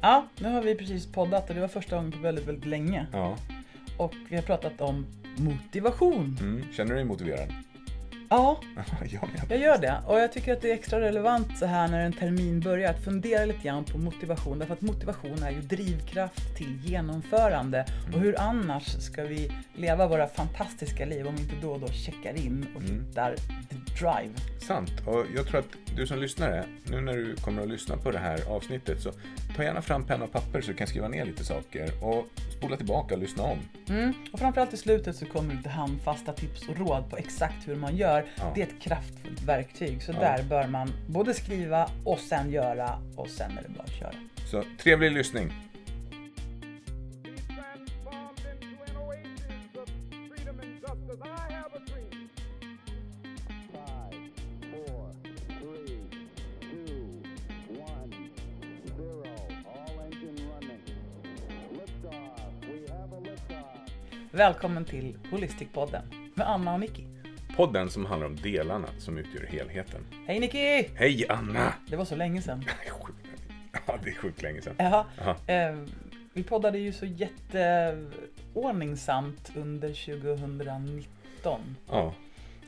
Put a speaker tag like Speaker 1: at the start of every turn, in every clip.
Speaker 1: Ja, nu har vi precis poddat och det var första gången på väldigt, väldigt länge.
Speaker 2: Ja.
Speaker 1: Och vi har pratat om motivation.
Speaker 2: Mm. Känner du dig motiverad?
Speaker 1: Ja,
Speaker 2: jag
Speaker 1: jag gör det. Och jag tycker att det är extra relevant så här när en termin börjar att fundera lite grann på motivation. Därför att motivation är ju drivkraft till genomförande. Och hur annars ska vi leva våra fantastiska liv om vi inte då och då checkar in och hittar the drive.
Speaker 2: Sant. Och jag tror att du som lyssnare, nu när du kommer att lyssna på det här avsnittet så ta gärna fram penna och papper så du kan skriva ner lite saker och spola tillbaka och lyssna om.
Speaker 1: Mm. Och framförallt i slutet så kommer lite handfasta tips och råd på exakt hur man gör.
Speaker 2: Ja.
Speaker 1: Det är ett kraftfullt verktyg. Så där bör man både skriva och sen göra och sen är det bara att köra.
Speaker 2: Så trevlig lyssning.
Speaker 1: Välkommen till Holistic-podden med Anna och Nicky.
Speaker 2: Podden som handlar om delarna som utgör helheten.
Speaker 1: Hej Nicky!
Speaker 2: Hej Anna!
Speaker 1: Det var så länge sedan.
Speaker 2: Ja, det är sjukt länge sedan.
Speaker 1: Ja, eh, vi poddade ju så jätteordningsamt under 2019.
Speaker 2: Ja.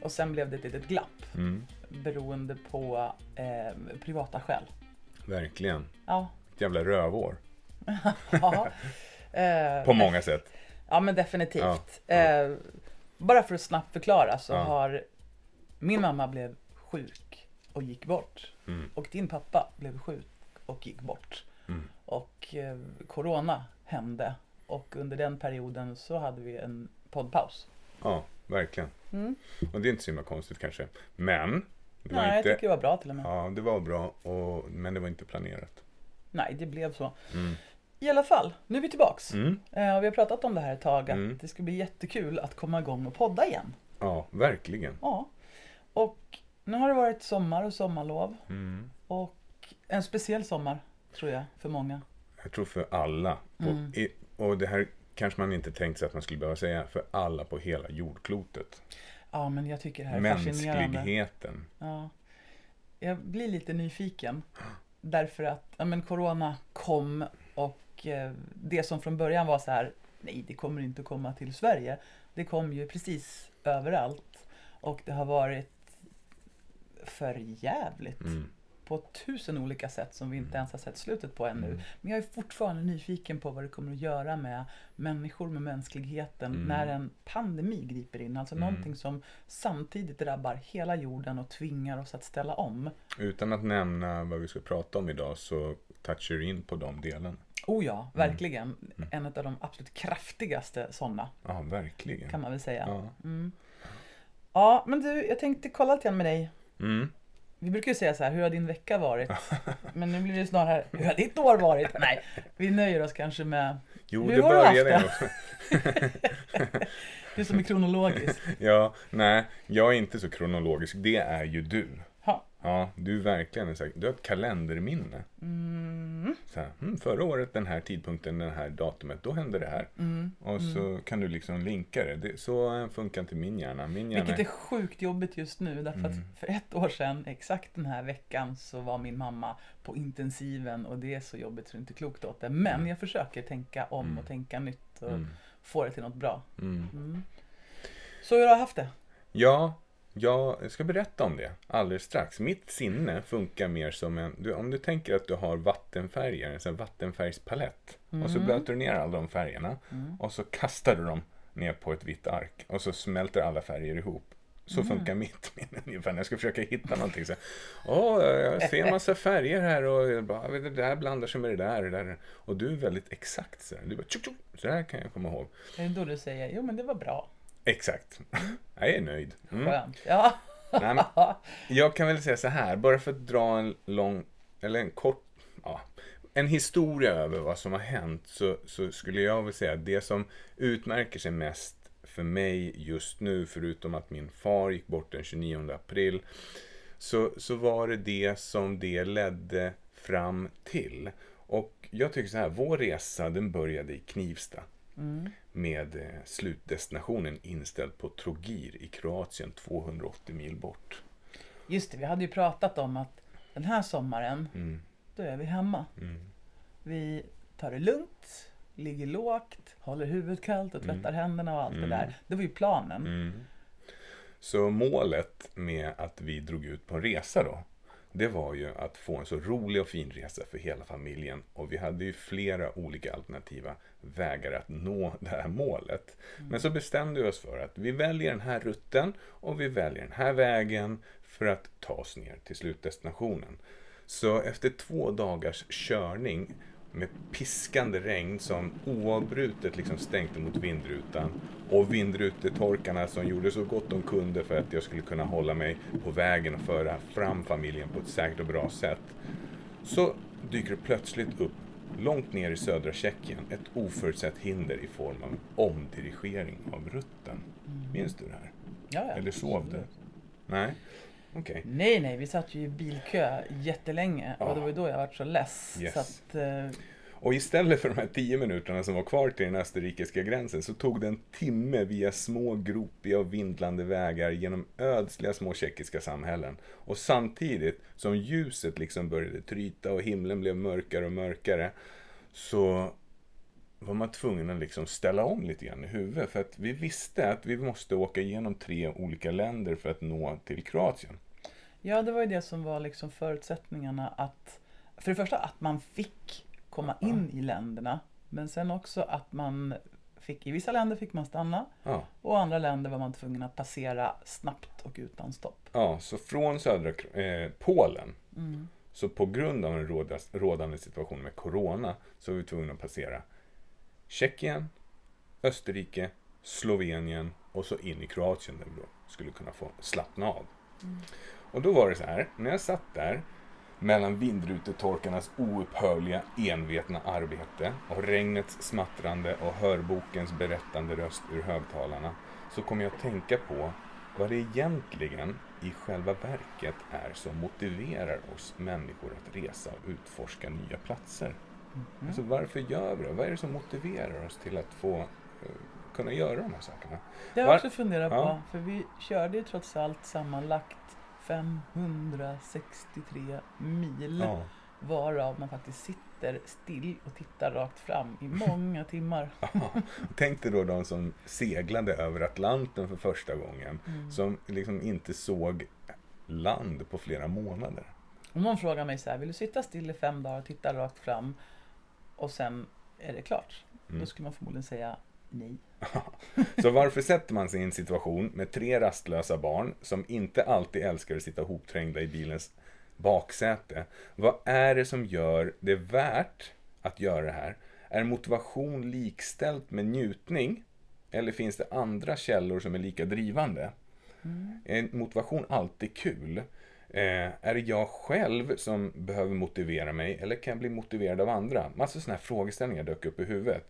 Speaker 1: Och sen blev det ett litet glapp
Speaker 2: Mm.
Speaker 1: beroende på eh, privata skäl.
Speaker 2: Verkligen.
Speaker 1: Ja,
Speaker 2: Ett jävla rövår.
Speaker 1: ja. Eh,
Speaker 2: På många sätt.
Speaker 1: Ja men definitivt.
Speaker 2: Ja,
Speaker 1: Eh, bara för att snabbt förklara så
Speaker 2: Ja.
Speaker 1: har min mamma blev sjuk och gick bort.
Speaker 2: Mm.
Speaker 1: Och din pappa blev sjuk och gick bort.
Speaker 2: Mm.
Speaker 1: Och eh, Corona hände. Och under den perioden så hade vi en poddpaus.
Speaker 2: Ja, verkligen.
Speaker 1: Mm.
Speaker 2: Och det är inte så himla konstigt kanske. Men. Det
Speaker 1: Nej, jag
Speaker 2: inte...
Speaker 1: tycker det var bra till och med.
Speaker 2: Ja, det var bra. Och... Men det var inte planerat.
Speaker 1: Nej, det blev så.
Speaker 2: Mm.
Speaker 1: I alla fall, nu är vi tillbaks.
Speaker 2: Mm.
Speaker 1: Eh, och vi har pratat om det här ett tag, att
Speaker 2: Mm.
Speaker 1: det ska bli jättekul att komma igång och podda igen.
Speaker 2: Ja, verkligen.
Speaker 1: Ja. Och nu har det varit sommar och sommarlov.
Speaker 2: Mm.
Speaker 1: Och en speciell sommar, tror jag, för många.
Speaker 2: Jag tror för alla. På,
Speaker 1: Mm.
Speaker 2: i, och det här kanske man inte tänkt sig att man skulle behöva säga. För alla på hela jordklotet.
Speaker 1: Ja, men jag tycker det här är fascinerande.
Speaker 2: Mänskligheten.
Speaker 1: Ja. Jag blir lite nyfiken. Därför att ja, men corona kom och eh, det som från början var så här, nej det kommer inte att komma till Sverige. Det kom ju precis överallt. Och det har varit för jävligt
Speaker 2: Mm.
Speaker 1: på tusen olika sätt som vi inte ens har sett slutet på ännu.
Speaker 2: Mm.
Speaker 1: Men jag är fortfarande nyfiken på vad det kommer att göra med människor, med mänskligheten
Speaker 2: Mm.
Speaker 1: när en pandemi griper in. Alltså
Speaker 2: Mm.
Speaker 1: någonting som samtidigt drabbar hela jorden och tvingar oss att ställa om.
Speaker 2: Utan att nämna vad vi ska prata om idag så touchar du in på de delarna.
Speaker 1: Oh ja, verkligen. En av de absolut kraftigaste sådana
Speaker 2: Ja, verkligen.
Speaker 1: kan man väl säga.
Speaker 2: Ja.
Speaker 1: Mm. Ja, men du, jag tänkte kolla lite grann med dig.
Speaker 2: Mm.
Speaker 1: Vi brukar ju säga så här, hur har din vecka varit? Men nu blir det snarare, hur har ditt år varit? Nej, vi nöjer oss kanske med,
Speaker 2: Jo,
Speaker 1: Hur
Speaker 2: det
Speaker 1: har du haft
Speaker 2: började
Speaker 1: det? det som är kronologiskt.
Speaker 2: Ja, nej, jag är inte så kronologisk. Det är ju du.
Speaker 1: Ha.
Speaker 2: Ja, du är verkligen en sån här- Du har ett kalenderminne.
Speaker 1: Mm.
Speaker 2: Så här, mm, förra året, den här tidpunkten, den här datumet, då hände det här.
Speaker 1: Mm.
Speaker 2: Och så kan du liksom linka det. det så funkar inte min hjärna. Min hjärna...
Speaker 1: Vilket är sjukt jobbigt just nu därför
Speaker 2: Mm.
Speaker 1: att för ett år sedan, exakt den här veckan, så var min mamma på intensiven och det är så jobbigt så det är inte klokt åt det. Men jag försöker tänka om och tänka nytt och
Speaker 2: Mm.
Speaker 1: få det till något bra.
Speaker 2: Mm.
Speaker 1: Mm. Så hur har du haft det?
Speaker 2: Ja, jag ska berätta om det alldeles strax. Mitt sinne funkar mer som en... Du, om du tänker att du har vattenfärger, en sån vattenfärgspalett. Och så blöter du ner alla de färgerna. Och så kastar du dem ner på ett vitt ark. Och så smälter alla färger ihop. Så funkar mitt minne ungefär när jag ska försöka hitta någonting. Så, Åh, jag ser en massa färger här och bara, det där blandar sig med det där. Det där. Och du är väldigt exakt. Så, du bara, tjuk, tjuk, så här kan jag komma ihåg.
Speaker 1: Är det då du säger, jo men det var bra,
Speaker 2: Exakt. Jag är nöjd. Mm.
Speaker 1: skönt. Ja.
Speaker 2: Nej, men, jag kan väl säga så här, bara för att dra en lång, eller en kort, ja, en historia över vad som har hänt så, så skulle jag väl säga att det som utmärker sig mest för mig just nu, förutom att min far gick bort den 29 april, så, så var det det som det ledde fram till. Och jag tycker så här, vår resa den började i Knivsta med eh, slutdestinationen inställd på Trogir i Kroatien 280 mil bort.
Speaker 1: Just det, vi hade ju pratat om att den här sommaren,
Speaker 2: Mm,
Speaker 1: då är vi hemma.
Speaker 2: mm.
Speaker 1: Vi tar det lugnt, ligger lågt, håller huvudet kallt och tvättar händerna och allt det där. Det var ju planen.
Speaker 2: Mm. Så målet med att vi drog ut på en resa då, det var ju att få en så rolig och fin resa för hela familjen. Och vi hade ju flera olika alternativa vägar att nå det här målet. Men så bestämde vi oss för att vi väljer den här rutten och vi väljer den här vägen för att ta oss ner till slutdestinationen. Så efter två dagars körning med piskande regn som oavbrutet liksom stänkte mot vindrutan och vindrutetorkarna som gjorde så gott de kunde för att jag skulle kunna hålla mig på vägen och föra fram familjen på ett säkert och bra sätt. Så dyker det plötsligt upp långt ner i södra Tjeckien ett oförutsett hinder i form av omdirigering av rutten. Minns du det här?
Speaker 1: Ja, ja.
Speaker 2: Eller sov du? Nej? Okej.
Speaker 1: Nej, nej, vi satt ju i bilkö jättelänge
Speaker 2: Ja.
Speaker 1: och det var ju då jag var så less.
Speaker 2: Yes.
Speaker 1: Så att, eh,
Speaker 2: Och istället för de här tio minuterna som var kvar till den österrikiska gränsen så tog det en timme via små gropiga och vindlande vägar genom ödsliga små tjeckiska samhällen. Och samtidigt som ljuset liksom började tryta och himlen blev mörkare och mörkare så var man tvungen att liksom ställa om lite grann i huvudet. För att vi visste att vi måste åka igenom tre olika länder för att nå till Kroatien.
Speaker 1: ja, det var ju det som var liksom förutsättningarna att, för det första att man fick komma in i länderna, men sen också att man fick, i vissa länder fick man stanna
Speaker 2: Ja.
Speaker 1: och andra länder var man tvungen att passera snabbt och utan stopp.
Speaker 2: Ja, så från södra eh, Polen, så på grund av den råda, rådande situationen med Corona, så var vi tvungna att passera Tjeckien, Österrike, Slovenien och så in i Kroatien där vi då skulle kunna få slappna av. Och då var det så här, när jag satt där mellan vindrutetorkarnas oupphörliga envetna arbete och regnets smattrande och hörbokens berättande röst ur högtalarna så kom jag att tänka på vad det egentligen i själva verket är som motiverar oss människor att resa och utforska nya platser. Alltså varför gör vi det? Vad är det som motiverar oss till att få eh, kunna göra de här sakerna?
Speaker 1: Det har
Speaker 2: Var-
Speaker 1: jag också funderat på,
Speaker 2: Ja.
Speaker 1: för vi körde ju trots allt sammanlagt 563 mil.
Speaker 2: Ja.
Speaker 1: Varav man faktiskt sitter still och tittar rakt fram i många timmar.
Speaker 2: Tänk dig då de som seglade över Atlanten för första gången. Som liksom inte såg land på flera månader.
Speaker 1: Om någon frågar mig så här, vill du sitta still i fem dagar och titta rakt fram och sen är det klart?
Speaker 2: Mm.
Speaker 1: Då skulle man förmodligen säga nej.
Speaker 2: Så varför sätter man sig i en situation med tre rastlösa barn som inte alltid älskar att sitta hopträngda i bilens baksäte? Vad är det som gör det värt att göra det här? Är motivation likställt med njutning? Eller finns det andra källor som är lika drivande? Är motivation alltid kul? Eh, är det jag själv som behöver motivera mig eller kan jag bli motiverad av andra? Massor sådana här frågeställningar dök upp i huvudet.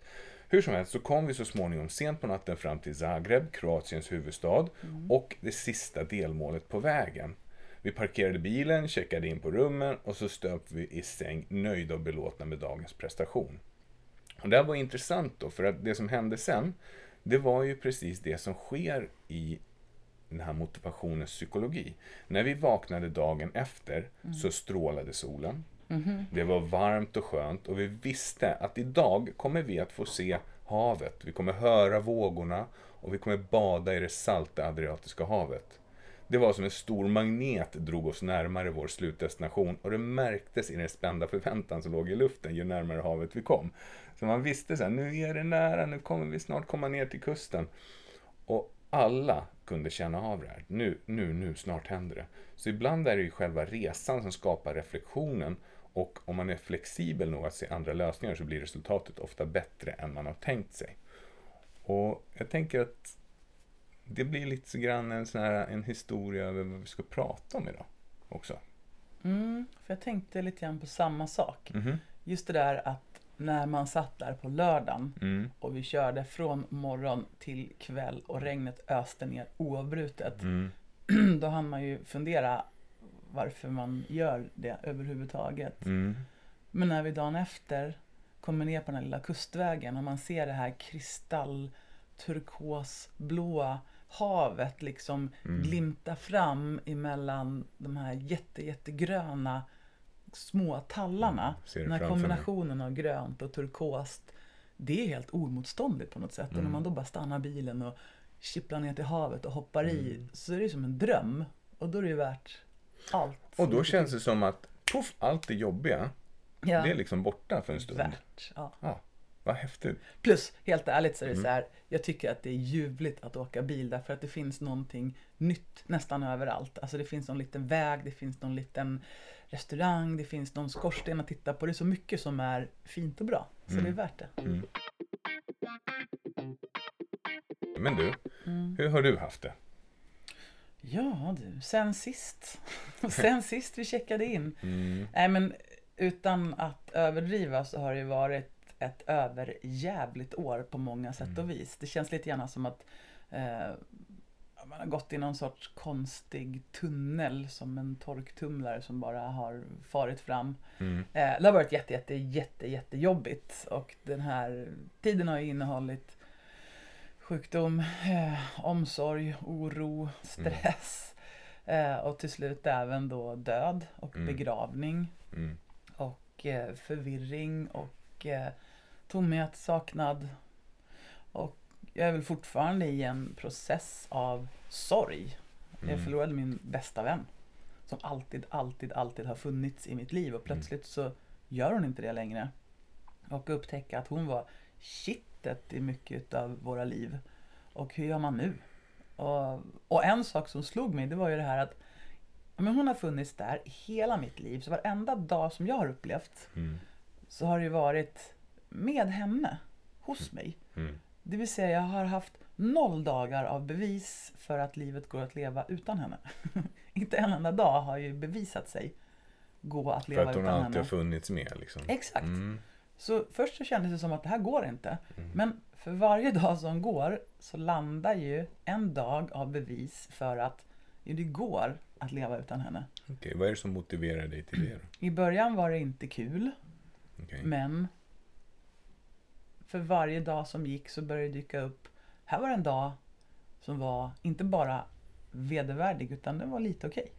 Speaker 2: Hur som helst så kom vi så småningom sent på natten fram till Zagreb, Kroatiens huvudstad, och det sista delmålet på vägen. Vi parkerade bilen, checkade in på rummen och så stöp vi i säng nöjda och belåtna med dagens prestation. Och det här var intressant då, för att det som hände sen, det var ju precis det som sker i den här motivationens psykologi. När vi vaknade dagen efter så strålade solen. Det var varmt och skönt och vi visste att idag kommer vi att få se havet. Vi kommer höra vågorna och vi kommer bada i det salta Adriatiska havet. Det var som en stor magnet drog oss närmare vår slutdestination och det märktes i den spända förväntan som låg i luften ju närmare havet vi kom. Så man visste så här, nu är det nära, nu kommer vi snart komma ner till kusten. Och alla kunde känna av det här. Nu, nu, nu, snart händer det. Så ibland är det ju själva resan som skapar reflektionen och om man är flexibel nog att se andra lösningar så blir resultatet ofta bättre än man har tänkt sig. Och jag tänker att det blir lite så grann en, sån här, en historia över vad vi ska prata om idag också.
Speaker 1: Mm, för jag tänkte lite grann på samma sak.
Speaker 2: Mhm.
Speaker 1: Just det där att när man satt där på lördagen
Speaker 2: Mm.
Speaker 1: och vi körde från morgon till kväll och regnet öste ner oavbrutet.
Speaker 2: Mm.
Speaker 1: Då hann man ju fundera varför man gör det överhuvudtaget.
Speaker 2: Mm.
Speaker 1: Men när vi dagen efter kommer ner på den här lilla kustvägen och man ser det här kristall turkosblåa havet liksom
Speaker 2: Mm.
Speaker 1: glimta fram emellan de här jätte, jättegröna små tallarna.
Speaker 2: det
Speaker 1: Den här
Speaker 2: framför mig.
Speaker 1: kombinationen av grönt och turkost. Det är helt omotståndligt på något sätt. Och
Speaker 2: Mm.
Speaker 1: när man då bara stannar bilen och kipplar ner till havet och hoppar i.
Speaker 2: Mm.
Speaker 1: Så är det som en dröm. Och då är det ju värt allt.
Speaker 2: Och då känns det som att poff, allt det jobbiga,
Speaker 1: ja,
Speaker 2: det är liksom borta för en stund.
Speaker 1: värt. Ja.
Speaker 2: Ja, vad häftigt.
Speaker 1: Plus, helt ärligt så är det
Speaker 2: Mm.
Speaker 1: så här. Jag tycker att det är ljuvligt att åka bil därför att det finns någonting nytt nästan överallt. Alltså det finns någon liten väg, det finns någon liten restaurang, det finns någon skorsten att titta på. Det är så mycket som är fint och bra. Så
Speaker 2: Mm.
Speaker 1: det är värt det.
Speaker 2: Men du,
Speaker 1: Mm.
Speaker 2: hur har du haft det?
Speaker 1: Ja du, sen sist. sen sist vi checkade in.
Speaker 2: Mm.
Speaker 1: Nej men utan att överdriva så har det varit ett överjävligt år på många sätt och vis. Det känns lite grann som att eh, man har gått i någon sorts konstig tunnel som en torktumlare som bara har farit fram.
Speaker 2: Mm.
Speaker 1: Eh, det har varit jätte, jätte, jätte, jättejobbigt och den här tiden har ju innehållit sjukdom, eh, omsorg, oro, stress eh, och till slut även då död och
Speaker 2: Mm.
Speaker 1: begravning
Speaker 2: Mm.
Speaker 1: och eh, förvirring och eh, tomhet, saknad. Och jag är väl fortfarande i en process av sorg. Jag
Speaker 2: Mm.
Speaker 1: förlorade min bästa vän. Som alltid, alltid, alltid har funnits i mitt liv och plötsligt så gör hon inte det längre. Och upptäcka att hon var kittet i mycket av våra liv. Och hur gör man nu? Och, och en sak som slog mig det var ju det här att men hon har funnits där hela mitt liv. Så varenda dag som jag har upplevt
Speaker 2: Mm.
Speaker 1: så har det ju varit med henne, hos mig.
Speaker 2: Mm.
Speaker 1: Det vill säga jag har haft noll dagar av bevis för att livet går att leva utan henne. Inte en enda dag har ju bevisat sig gå att
Speaker 2: För
Speaker 1: leva
Speaker 2: att hon
Speaker 1: utan
Speaker 2: alltid
Speaker 1: henne.
Speaker 2: har funnits med liksom.
Speaker 1: Exakt.
Speaker 2: Mm.
Speaker 1: Så först så kändes det som att det här går inte.
Speaker 2: Mm.
Speaker 1: Men för varje dag som går så landar ju en dag av bevis för att det går att leva utan henne.
Speaker 2: Okej, vad är det som motiverar dig till det då?
Speaker 1: I början var det inte kul,
Speaker 2: Okej.
Speaker 1: men för varje dag som gick så började det dyka upp. Här var en dag som var inte bara vedervärdig utan den var lite okej.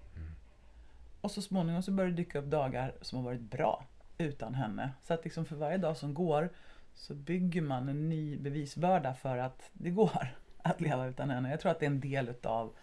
Speaker 1: Och så småningom så började det dyka upp dagar som har varit bra utan henne. Så att liksom för varje dag som går så bygger man en ny bevisbörda för att det går att leva utan henne. Jag tror att det är en del utav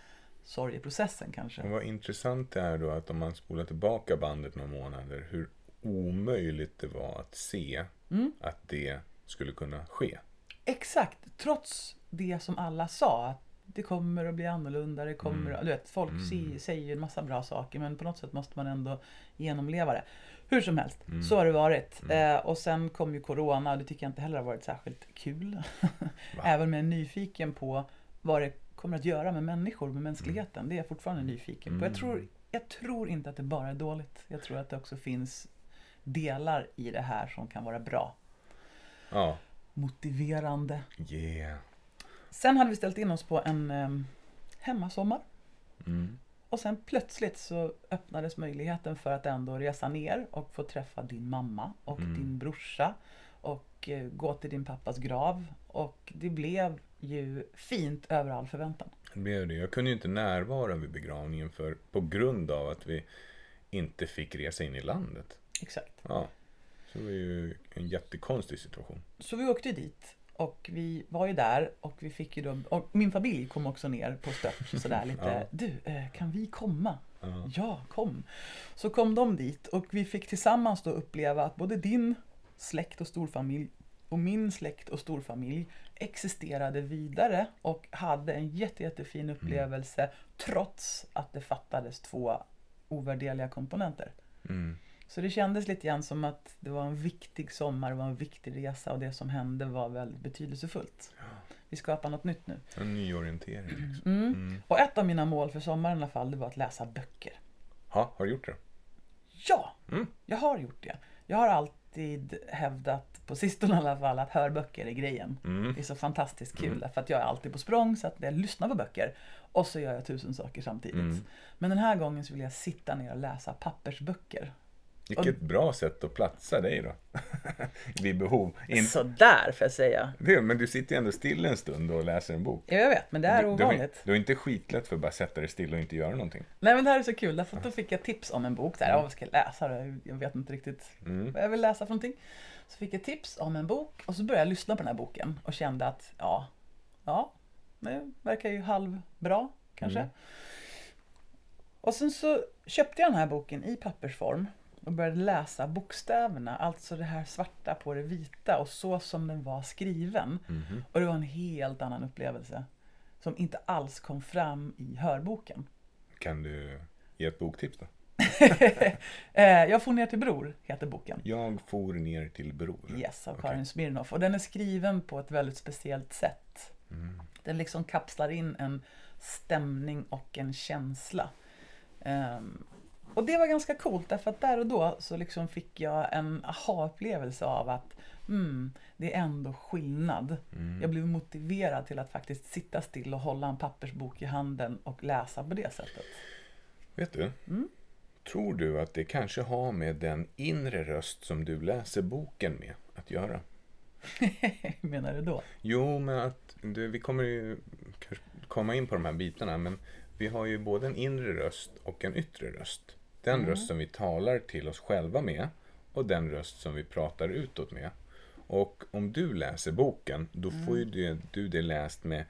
Speaker 1: sorgeprocessen kanske.
Speaker 2: Och vad intressant det är då att om man spolar tillbaka bandet några månader, hur omöjligt det var att se
Speaker 1: Mm.
Speaker 2: att det skulle kunna ske.
Speaker 1: Exakt, trots det som alla sa. Att det kommer att bli annorlunda, det kommer
Speaker 2: Mm.
Speaker 1: Du vet, folk se- säger ju en massa bra saker men på något sätt måste man ändå genomleva det. Hur som helst,
Speaker 2: Mm.
Speaker 1: så har det varit. Eh, och sen kom ju Corona och det tycker jag inte heller har varit särskilt kul. Även om jag är nyfiken på vad det kommer att göra med människor, med mänskligheten. Det är jag fortfarande nyfiken på. Jag tror, jag tror inte att det bara är dåligt. Jag tror att det också finns delar i det här som kan vara bra.
Speaker 2: Ja,
Speaker 1: Motiverande.
Speaker 2: yeah.
Speaker 1: Sen hade vi ställt in oss på en um, hemmasommar.
Speaker 2: Mm.
Speaker 1: Och sen plötsligt så öppnades möjligheten för att ändå resa ner och få träffa din mamma och
Speaker 2: Mm.
Speaker 1: din brorsa. Och eh, gå till din pappas grav. Och det blev ju fint över all förväntan.
Speaker 2: Det blev det. Jag kunde ju inte närvara vid begravningen för, på grund av att vi inte fick resa in i landet.
Speaker 1: Exakt.
Speaker 2: Ja, det var ju en jättekonstig situation.
Speaker 1: Så vi åkte dit. Och vi var ju där och vi fick ju då, och min familj kom också ner på stört sådär lite.
Speaker 2: Ja.
Speaker 1: Du, eh, kan vi komma?
Speaker 2: Ja.
Speaker 1: Ja, kom. Så kom de dit och vi fick tillsammans då uppleva att både din släkt och storfamilj och min släkt och storfamilj existerade vidare och hade en jätte, jättefin upplevelse trots att det fattades två ovärderliga komponenter.
Speaker 2: Mm.
Speaker 1: Så det kändes lite grann som att det var en viktig sommar, det var en viktig resa och det som hände var väldigt betydelsefullt. Vi skapar något nytt nu.
Speaker 2: En nyorientering. Liksom.
Speaker 1: Mm.
Speaker 2: Mm.
Speaker 1: Och ett av mina mål för sommaren i alla fall, det var att läsa böcker.
Speaker 2: Ja, har du gjort det?
Speaker 1: Ja,
Speaker 2: Mm.
Speaker 1: jag har gjort det. Jag har alltid hävdat, på sistone i alla fall, att hörböcker är grejen.
Speaker 2: Mm.
Speaker 1: Det är så fantastiskt kul för att jag är alltid på språng så att jag lyssnar på böcker och så gör jag tusen saker samtidigt.
Speaker 2: Mm.
Speaker 1: Men den här gången så vill jag sitta ner och läsa pappersböcker.
Speaker 2: Vilket bra sätt att platsa dig då. vid behov. In,
Speaker 1: Sådär får jag säga.
Speaker 2: det, men du sitter ju ändå still en stund och läser en bok.
Speaker 1: Ja, jag vet, men det är
Speaker 2: du,
Speaker 1: ovanligt.
Speaker 2: du har inte skitlätt för att bara sätta dig still och inte göra någonting.
Speaker 1: Nej men det här är så kul, därför att då fick jag tips om en bok. Där, ja, vad ska jag läsa? Jag vet inte riktigt
Speaker 2: Mm.
Speaker 1: vad jag vill läsa för någonting. Så fick jag tips om en bok och så började jag lyssna på den här boken och kände att ja, ja, det verkar ju halvbra kanske.
Speaker 2: Mm.
Speaker 1: Och sen så köpte jag den här boken i pappersform och började läsa bokstäverna, alltså det här svarta på det vita och så som den var skriven.
Speaker 2: Mhm.
Speaker 1: Och det var en helt annan upplevelse som inte alls kom fram i hörboken.
Speaker 2: Kan du ge ett boktips då?
Speaker 1: Eh, jag får ner till Bror, heter boken.
Speaker 2: Jag for ner till Bror.
Speaker 1: Yes, av. Karin Smirnoff. Och den är skriven på ett väldigt speciellt sätt.
Speaker 2: Mm.
Speaker 1: Den liksom kapslar in en stämning och en känsla. Ehm, och det var ganska coolt därför att där och då så liksom fick jag en aha-upplevelse av att mm, det är ändå skillnad.
Speaker 2: Mm.
Speaker 1: Jag blev motiverad till att faktiskt sitta still och hålla en pappersbok i handen och läsa på det sättet.
Speaker 2: Vet du?
Speaker 1: Mm.
Speaker 2: Tror du att det kanske har med den inre röst som du läser boken med att göra?
Speaker 1: Hur menar du då?
Speaker 2: Jo, men att det, vi kommer ju komma in på de här bitarna, men vi har ju både en inre röst och en yttre röst. Den röst som vi talar till oss själva med och den röst som vi pratar utåt med. Och om du läser boken, då får ju det, du det läst med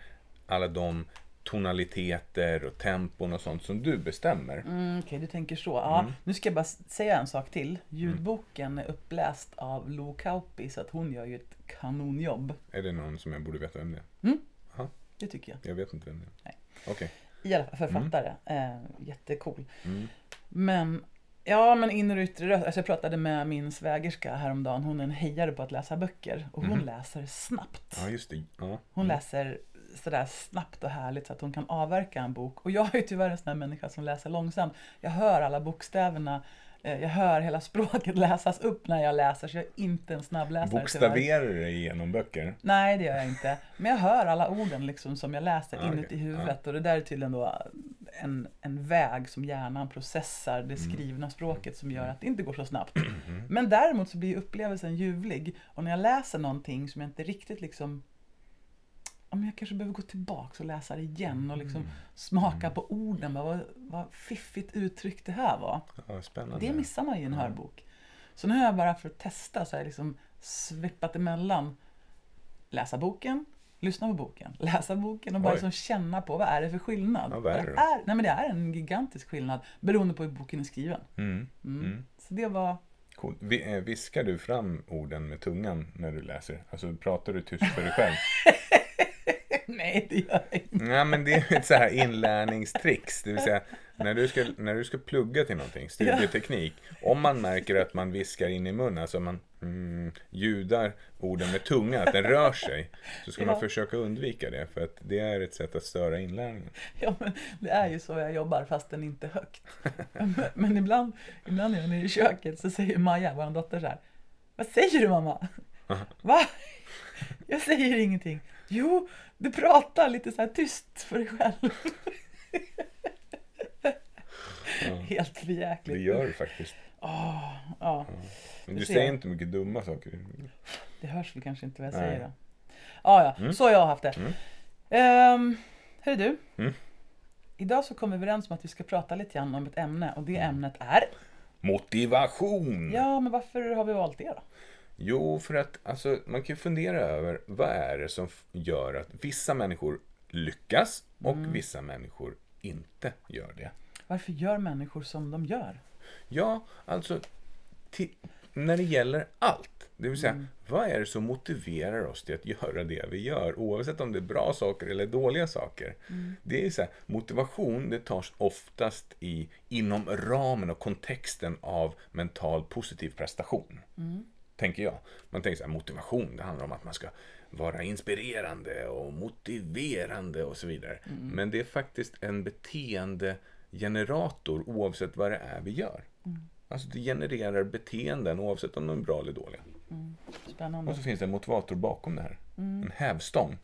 Speaker 2: alla de tonaliteter och tempon och sånt som du bestämmer.
Speaker 1: Mm, Okej, du tänker så. Ja,
Speaker 2: Mm.
Speaker 1: Nu ska jag bara säga en sak till. Ljudboken är uppläst av Lo Kauppi så att hon gör ju ett kanonjobb.
Speaker 2: Är det någon som jag borde veta vem det är?
Speaker 1: Det tycker jag.
Speaker 2: Jag vet inte vem det är. Okej.
Speaker 1: I alla fall författare. Eh, jättecool.
Speaker 2: Mm.
Speaker 1: Men Ja, men inre och yttre röst. Alltså jag pratade med min svägerska häromdagen. Hon är en hejare på att läsa böcker. Och hon
Speaker 2: Mhm.
Speaker 1: läser snabbt.
Speaker 2: Ja, just det. Ja.
Speaker 1: Hon
Speaker 2: Mm.
Speaker 1: läser sådär snabbt och härligt så att hon kan avverka en bok. Och jag är ju tyvärr en sån här människa som läser långsamt. Jag hör alla bokstäverna. Eh, Jag hör hela språket läsas upp när jag läser, så jag är inte en snabbläsare.
Speaker 2: Bokstaverar du dig igenom böcker?
Speaker 1: Nej, det gör jag inte. Men jag hör alla orden liksom som jag läser
Speaker 2: Ah,
Speaker 1: inuti
Speaker 2: okej.
Speaker 1: huvudet. Och det där är tydligen då en, en väg som hjärnan processar det
Speaker 2: Mm.
Speaker 1: skrivna språket som gör att det inte går så snabbt. Men däremot så blir upplevelsen ljuvlig. Och när jag läser någonting som jag inte riktigt liksom Ja, men jag kanske behöver gå tillbaka och läsa det igen och liksom
Speaker 2: Mm.
Speaker 1: smaka på orden. Vad, vad fiffigt uttryckt det här var.
Speaker 2: Ja, spännande.
Speaker 1: Det missar man ju i en hörbok. Så nu har jag bara för att testa så jag liksom sveppat emellan läsa boken, lyssna på boken, läsa boken och bara
Speaker 2: Oj.
Speaker 1: liksom känna på vad är det för skillnad.
Speaker 2: Ja, vad är det
Speaker 1: det, är, nej, men det är en gigantisk skillnad beroende på hur boken är skriven.
Speaker 2: Mm.
Speaker 1: Mm.
Speaker 2: Mm.
Speaker 1: Så det var...
Speaker 2: Cool. Eh, Viskar du fram orden med tungan när du läser? Alltså pratar du tyst för dig själv?
Speaker 1: nej, det gör jag inte.
Speaker 2: Nej, men det är ett så här inlärningstricks. Det vill säga, när du ska, när du ska plugga till någonting, studieteknik. Om man märker att man viskar in i munnen, alltså man mm, ljudar orden med tungan, att den rör sig. Så ska man
Speaker 1: Ja.
Speaker 2: försöka undvika det, för att det är ett sätt att störa inlärningen.
Speaker 1: Ja, men det är ju så jag jobbar fast den inte högt. Men, men ibland, ibland när jag är nere i köket så säger Maja, vår dotter så här. Vad säger du mamma? Va? Jag säger ingenting. Jo, du pratar lite så här tyst för dig själv. Helt för
Speaker 2: Det gör du faktiskt.
Speaker 1: Åh, ja,
Speaker 2: Men
Speaker 1: Du
Speaker 2: du säger inte mycket dumma saker.
Speaker 1: det hörs väl kanske inte vad jag
Speaker 2: Nej.
Speaker 1: säger då. Ja, ja,
Speaker 2: Mm.
Speaker 1: så har jag haft det.
Speaker 2: Mm.
Speaker 1: Um, hörru du.
Speaker 2: Mm.
Speaker 1: Idag så kom vi överens om att vi ska prata lite grann om ett ämne och det ämnet är
Speaker 2: Motivation!
Speaker 1: Ja, men varför har vi valt det då?
Speaker 2: Jo, för att alltså, man kan ju fundera över vad är det som gör att vissa människor lyckas och
Speaker 1: Mm.
Speaker 2: vissa människor inte gör det.
Speaker 1: Varför gör människor som de gör?
Speaker 2: Ja, alltså när det gäller allt. Det vill säga,
Speaker 1: Mm.
Speaker 2: vad är det som motiverar oss till att göra det vi gör? Oavsett om det är bra saker eller dåliga saker.
Speaker 1: Mm.
Speaker 2: Det är så här, motivation det tas oftast i, inom ramen och kontexten av mental positiv prestation.
Speaker 1: Mm.
Speaker 2: Tänker jag. Man tänker så här, motivation, det handlar om att man ska vara inspirerande och motiverande och så vidare.
Speaker 1: Mm.
Speaker 2: Men det är faktiskt en beteendegenerator oavsett vad det är vi gör.
Speaker 1: Mm.
Speaker 2: Alltså det genererar beteenden oavsett om de är bra eller dåliga.
Speaker 1: Spännande.
Speaker 2: Och så finns det en motivator bakom det här.
Speaker 1: Mm.
Speaker 2: En hävstång.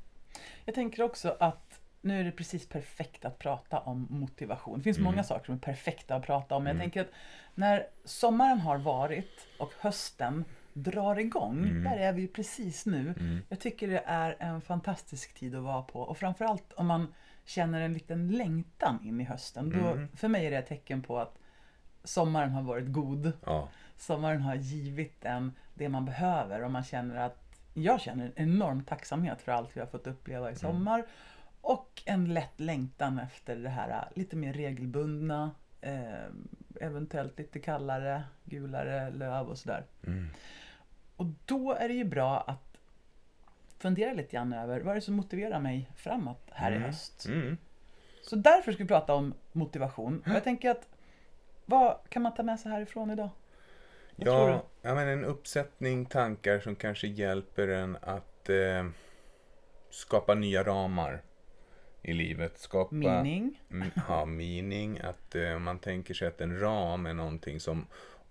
Speaker 1: Jag tänker också att nu är det precis perfekt att prata om motivation. Det finns
Speaker 2: Mm.
Speaker 1: många saker som är perfekta att prata om. Men jag tänker att när sommaren har varit och hösten drar igång,
Speaker 2: Mm.
Speaker 1: där är vi precis nu. Jag tycker det är en fantastisk tid att vara på och framförallt om man känner en liten längtan in i hösten. Då,
Speaker 2: Mm.
Speaker 1: För mig är det ett tecken på att sommaren har varit god.
Speaker 2: Ja.
Speaker 1: Sommaren har givit en det man behöver och man känner att jag känner en enorm tacksamhet för allt vi har fått uppleva i sommar. Och en lätt längtan efter det här äh, lite mer regelbundna, eh, eventuellt lite kallare, gulare löv och sådär.
Speaker 2: Mm.
Speaker 1: Och då är det ju bra att fundera lite grann över vad är det som motiverar mig framåt här i höst.
Speaker 2: Mm.
Speaker 1: Så därför ska vi prata om motivation. Och jag tänker att vad kan man ta med sig härifrån idag? Vad
Speaker 2: Ja, ja, men en uppsättning tankar som kanske hjälper en att eh, skapa nya ramar i livet. Skapa
Speaker 1: Mening.
Speaker 2: Mm, Ja, meaning. Att eh, man tänker sig att en ram är någonting som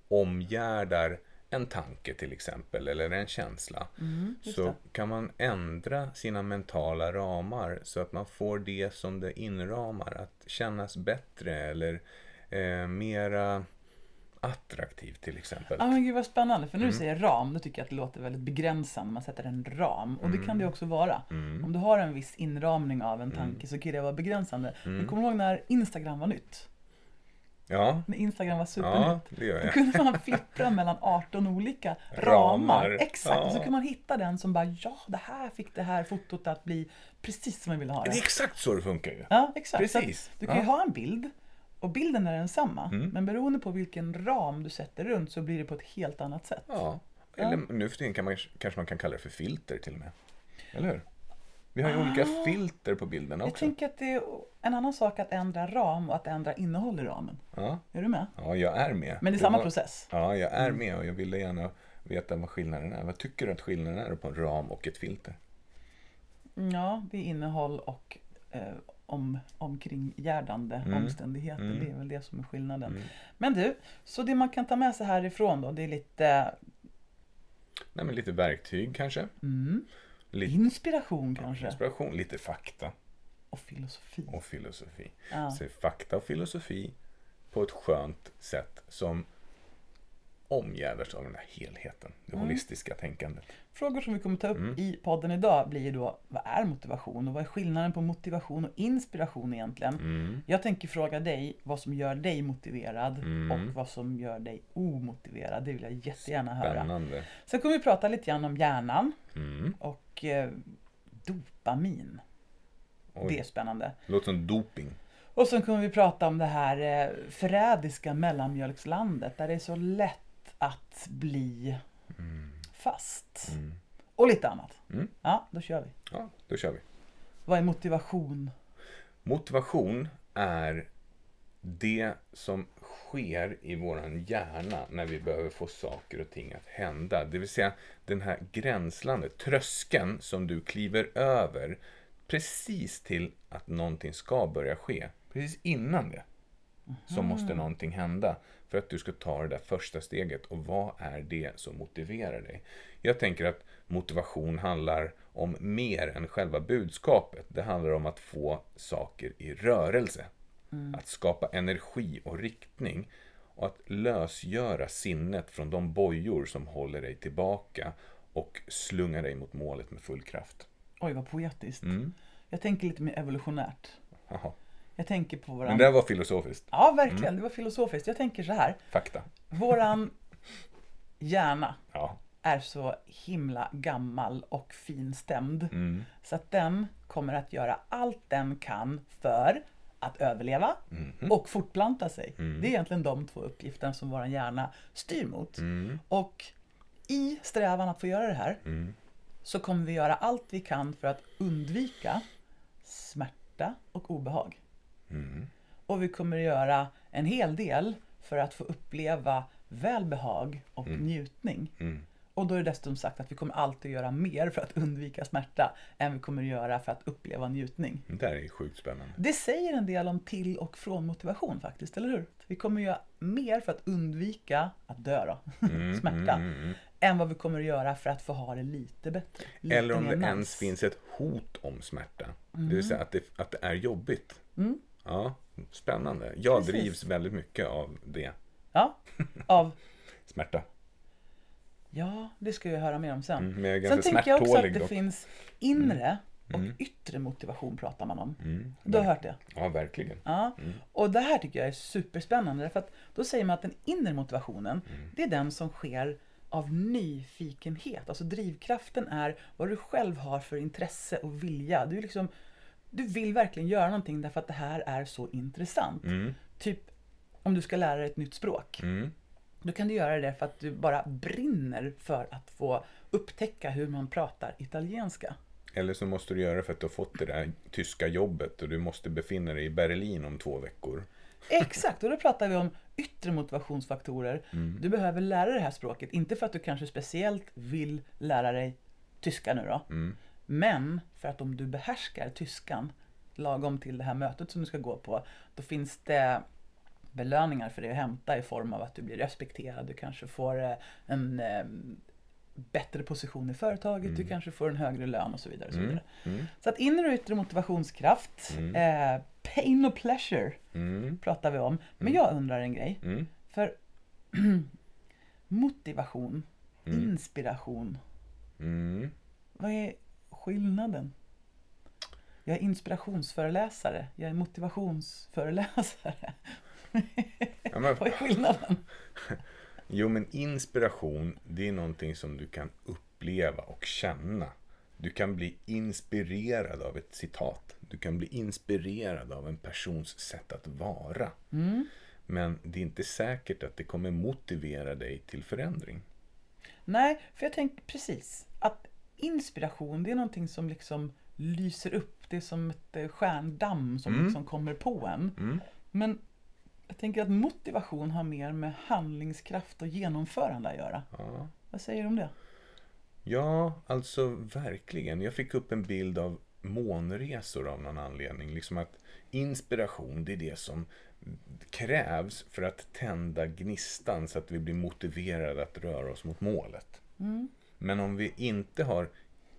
Speaker 2: omgärdar en tanke till exempel, eller en känsla.
Speaker 1: Mm,
Speaker 2: så kan man ändra sina mentala ramar så att man får det som det inramar att kännas bättre eller eh, mera attraktivt till exempel.
Speaker 1: Ja men gud vad spännande, för när
Speaker 2: Mm.
Speaker 1: du säger ram, då tycker jag att det låter väldigt begränsande. Man sätter en ram, och det kan det också vara.
Speaker 2: Mm.
Speaker 1: Om du har en viss inramning av en tanke så kan det vara begränsande.
Speaker 2: Mm.
Speaker 1: Men kommer du ihåg när Instagram var nytt?
Speaker 2: Ja,
Speaker 1: När Instagram var
Speaker 2: ja,
Speaker 1: supernytt?
Speaker 2: det gör
Speaker 1: Då kunde man flippra mellan 18 olika ramar.
Speaker 2: Ramar.
Speaker 1: Exakt, och så
Speaker 2: Ja.
Speaker 1: kunde man hitta den som bara, ja det här fick det här fotot att bli precis som jag ville ha
Speaker 2: Det är
Speaker 1: det.
Speaker 2: exakt så det funkar ju.
Speaker 1: Ja, exakt.
Speaker 2: Precis.
Speaker 1: Du kan ju
Speaker 2: Ja.
Speaker 1: ha en bild och bilden är densamma.
Speaker 2: Mm.
Speaker 1: Men beroende på vilken ram du sätter runt så blir det på ett helt annat sätt.
Speaker 2: Ja, eller nu för tiden kan man, kanske man kan kalla det för filter till och med. Eller hur? Vi har ju olika filter på bilderna
Speaker 1: Jag
Speaker 2: också.
Speaker 1: tänker att det är en annan sak att ändra ram och att ändra innehåll i ramen.
Speaker 2: Ja,
Speaker 1: Är du med?
Speaker 2: ja, jag är med.
Speaker 1: Men det är samma
Speaker 2: var-
Speaker 1: process.
Speaker 2: Ja, jag är med och jag ville gärna veta vad skillnaden är. Vad tycker du att skillnaden är på en ram och ett filter?
Speaker 1: Ja, det är innehåll och eh, om, omkringgärdande
Speaker 2: Mm.
Speaker 1: omständigheter. Det är väl det som är skillnaden. Men du, så det man kan ta med sig härifrån då, det är lite
Speaker 2: Nej, men lite verktyg kanske.
Speaker 1: mm,
Speaker 2: Lite
Speaker 1: inspiration kanske.
Speaker 2: inspiration, lite fakta
Speaker 1: Och filosofi.
Speaker 2: och filosofi.
Speaker 1: Ja.
Speaker 2: Så fakta och filosofi på ett skönt sätt som omgärdas av den här helheten. Det
Speaker 1: Mm.
Speaker 2: holistiska tänkandet.
Speaker 1: Frågor som vi kommer ta upp
Speaker 2: Mm.
Speaker 1: i podden idag blir ju då, vad är motivation och vad är skillnaden på motivation och inspiration egentligen?
Speaker 2: Mm.
Speaker 1: Jag tänker fråga dig vad som gör dig motiverad
Speaker 2: Mm.
Speaker 1: och vad som gör dig omotiverad. Det vill jag jättegärna höra.
Speaker 2: Spännande.
Speaker 1: Sen kommer vi prata lite grann om hjärnan
Speaker 2: Mm.
Speaker 1: och eh, dopamin.
Speaker 2: Oj.
Speaker 1: Det är spännande.
Speaker 2: Låter som doping.
Speaker 1: Och sen kommer vi prata om det här eh, förrädiska mellanmjölkslandet där det är så lätt att bli fast.
Speaker 2: Mm.
Speaker 1: Och lite annat.
Speaker 2: Mm.
Speaker 1: Ja, då kör vi.
Speaker 2: Ja, då kör vi.
Speaker 1: Vad är motivation?
Speaker 2: Motivation är det som sker i våran hjärna när vi behöver få saker och ting att hända. Det vill säga den här gränslandet, tröskeln som du kliver över precis till att någonting ska börja ske. Precis innan det så måste någonting hända för att du ska ta det där första steget. Och vad är det som motiverar dig? Jag tänker att motivation handlar om mer än själva budskapet. Det handlar om att få saker i rörelse. Att skapa energi och riktning. Och att lösgöra sinnet från de bojor som håller dig tillbaka och slungar dig mot målet med full kraft.
Speaker 1: Oj, vad poetiskt.
Speaker 2: Mm.
Speaker 1: Jag tänker lite mer evolutionärt.
Speaker 2: Jaha.
Speaker 1: Jag tänker på
Speaker 2: Men
Speaker 1: våran...
Speaker 2: det var filosofiskt.
Speaker 1: Ja, verkligen. Det var filosofiskt. Jag tänker så här.
Speaker 2: Fakta.
Speaker 1: Våran hjärna
Speaker 2: Ja.
Speaker 1: är så himla gammal och finstämd.
Speaker 2: Mm.
Speaker 1: Så att den kommer att göra allt den kan för att överleva
Speaker 2: Mhm.
Speaker 1: och fortplanta sig.
Speaker 2: Mm.
Speaker 1: Det är egentligen de två uppgifterna som vår hjärna styr mot.
Speaker 2: Mm.
Speaker 1: Och i strävan att få göra det här
Speaker 2: Mm.
Speaker 1: så kommer vi göra allt vi kan för att undvika smärta och obehag.
Speaker 2: Mm.
Speaker 1: Och vi kommer göra en hel del för att få uppleva välbehag och njutning.
Speaker 2: Mm.
Speaker 1: Och då är det dessutom sagt att vi kommer alltid göra mer för att undvika smärta än vi kommer göra för att uppleva njutning.
Speaker 2: Det där är ju sjukt spännande.
Speaker 1: Det säger en del om till och från motivation faktiskt, eller hur? Vi kommer göra mer för att undvika att dö då, smärta,
Speaker 2: mm, mm.
Speaker 1: än vad vi kommer att göra för att få ha det lite bättre. Lite
Speaker 2: Eller om det ens finns ett hot om smärta. Det vill säga att det, att det är jobbigt.
Speaker 1: Mm.
Speaker 2: Ja, spännande. Jag
Speaker 1: Precis.
Speaker 2: drivs väldigt mycket av det.
Speaker 1: Ja, av
Speaker 2: Smärta.
Speaker 1: Ja, det ska jag höra mer om sen.
Speaker 2: Mm, men jag är
Speaker 1: sen tänker jag också att det
Speaker 2: dock.
Speaker 1: finns inre och
Speaker 2: Mm.
Speaker 1: yttre motivation pratar man om.
Speaker 2: Mm,
Speaker 1: Du har hört det?
Speaker 2: Ja, verkligen.
Speaker 1: Ja.
Speaker 2: Mm.
Speaker 1: Och det här tycker jag är superspännande. För att då säger man att den inre motivationen,
Speaker 2: Mm.
Speaker 1: det är den som sker av nyfikenhet. Alltså drivkraften är vad du själv har för intresse och vilja. Du, är liksom, du vill verkligen göra någonting därför att det här är så intressant.
Speaker 2: Mm,
Speaker 1: Typ om du ska lära dig ett nytt språk.
Speaker 2: mm,
Speaker 1: Då kan du göra det för att du bara brinner för att få upptäcka hur man pratar italienska.
Speaker 2: Eller så måste du göra det för att du har fått det där tyska jobbet och du måste befinna dig i Berlin om två veckor.
Speaker 1: Exakt, och då pratar vi om yttre motivationsfaktorer.
Speaker 2: Mm.
Speaker 1: Du behöver lära dig det här språket, inte för att du kanske speciellt vill lära dig tyska nu då.
Speaker 2: Mm.
Speaker 1: Men för att om du behärskar tyskan lagom till det här mötet som du ska gå på, då finns det belöningar för det att hämta i form av att du blir respekterad, du kanske får eh, en eh, bättre position i företaget, du kanske får en högre lön och så vidare. Och så,
Speaker 2: Mm.
Speaker 1: vidare.
Speaker 2: Mm.
Speaker 1: så att inre och yttre motivationskraft,
Speaker 2: Mm.
Speaker 1: eh, pain och pleasure
Speaker 2: Mm.
Speaker 1: pratar vi om. Men jag undrar en grej.
Speaker 2: Mm.
Speaker 1: För motivation,
Speaker 2: Mm.
Speaker 1: inspiration,
Speaker 2: Mm.
Speaker 1: vad är skillnaden? Jag är inspirationsföreläsare, jag är motivationsföreläsare.
Speaker 2: Ja, men,
Speaker 1: Vad är skillnaden?
Speaker 2: jo, men inspiration, det är någonting som du kan uppleva och känna. Du kan bli inspirerad av ett citat. Du kan bli inspirerad av en persons sätt att vara.
Speaker 1: Mm.
Speaker 2: Men det är inte säkert att det kommer motivera dig till förändring.
Speaker 1: Nej, för jag tänker precis att inspiration det är någonting som liksom lyser upp. Det är som ett eh, stjärndamm som
Speaker 2: Mm.
Speaker 1: liksom kommer på en.
Speaker 2: Mm.
Speaker 1: Men jag tänker att motivation har mer med handlingskraft och genomförande att göra.
Speaker 2: Ja.
Speaker 1: Vad säger du om det?
Speaker 2: Ja, alltså verkligen. Jag fick upp en bild av månresor av någon anledning. Liksom att inspiration, det är det som krävs för att tända gnistan så att vi blir motiverade att röra oss mot målet.
Speaker 1: Mm.
Speaker 2: Men om vi inte har,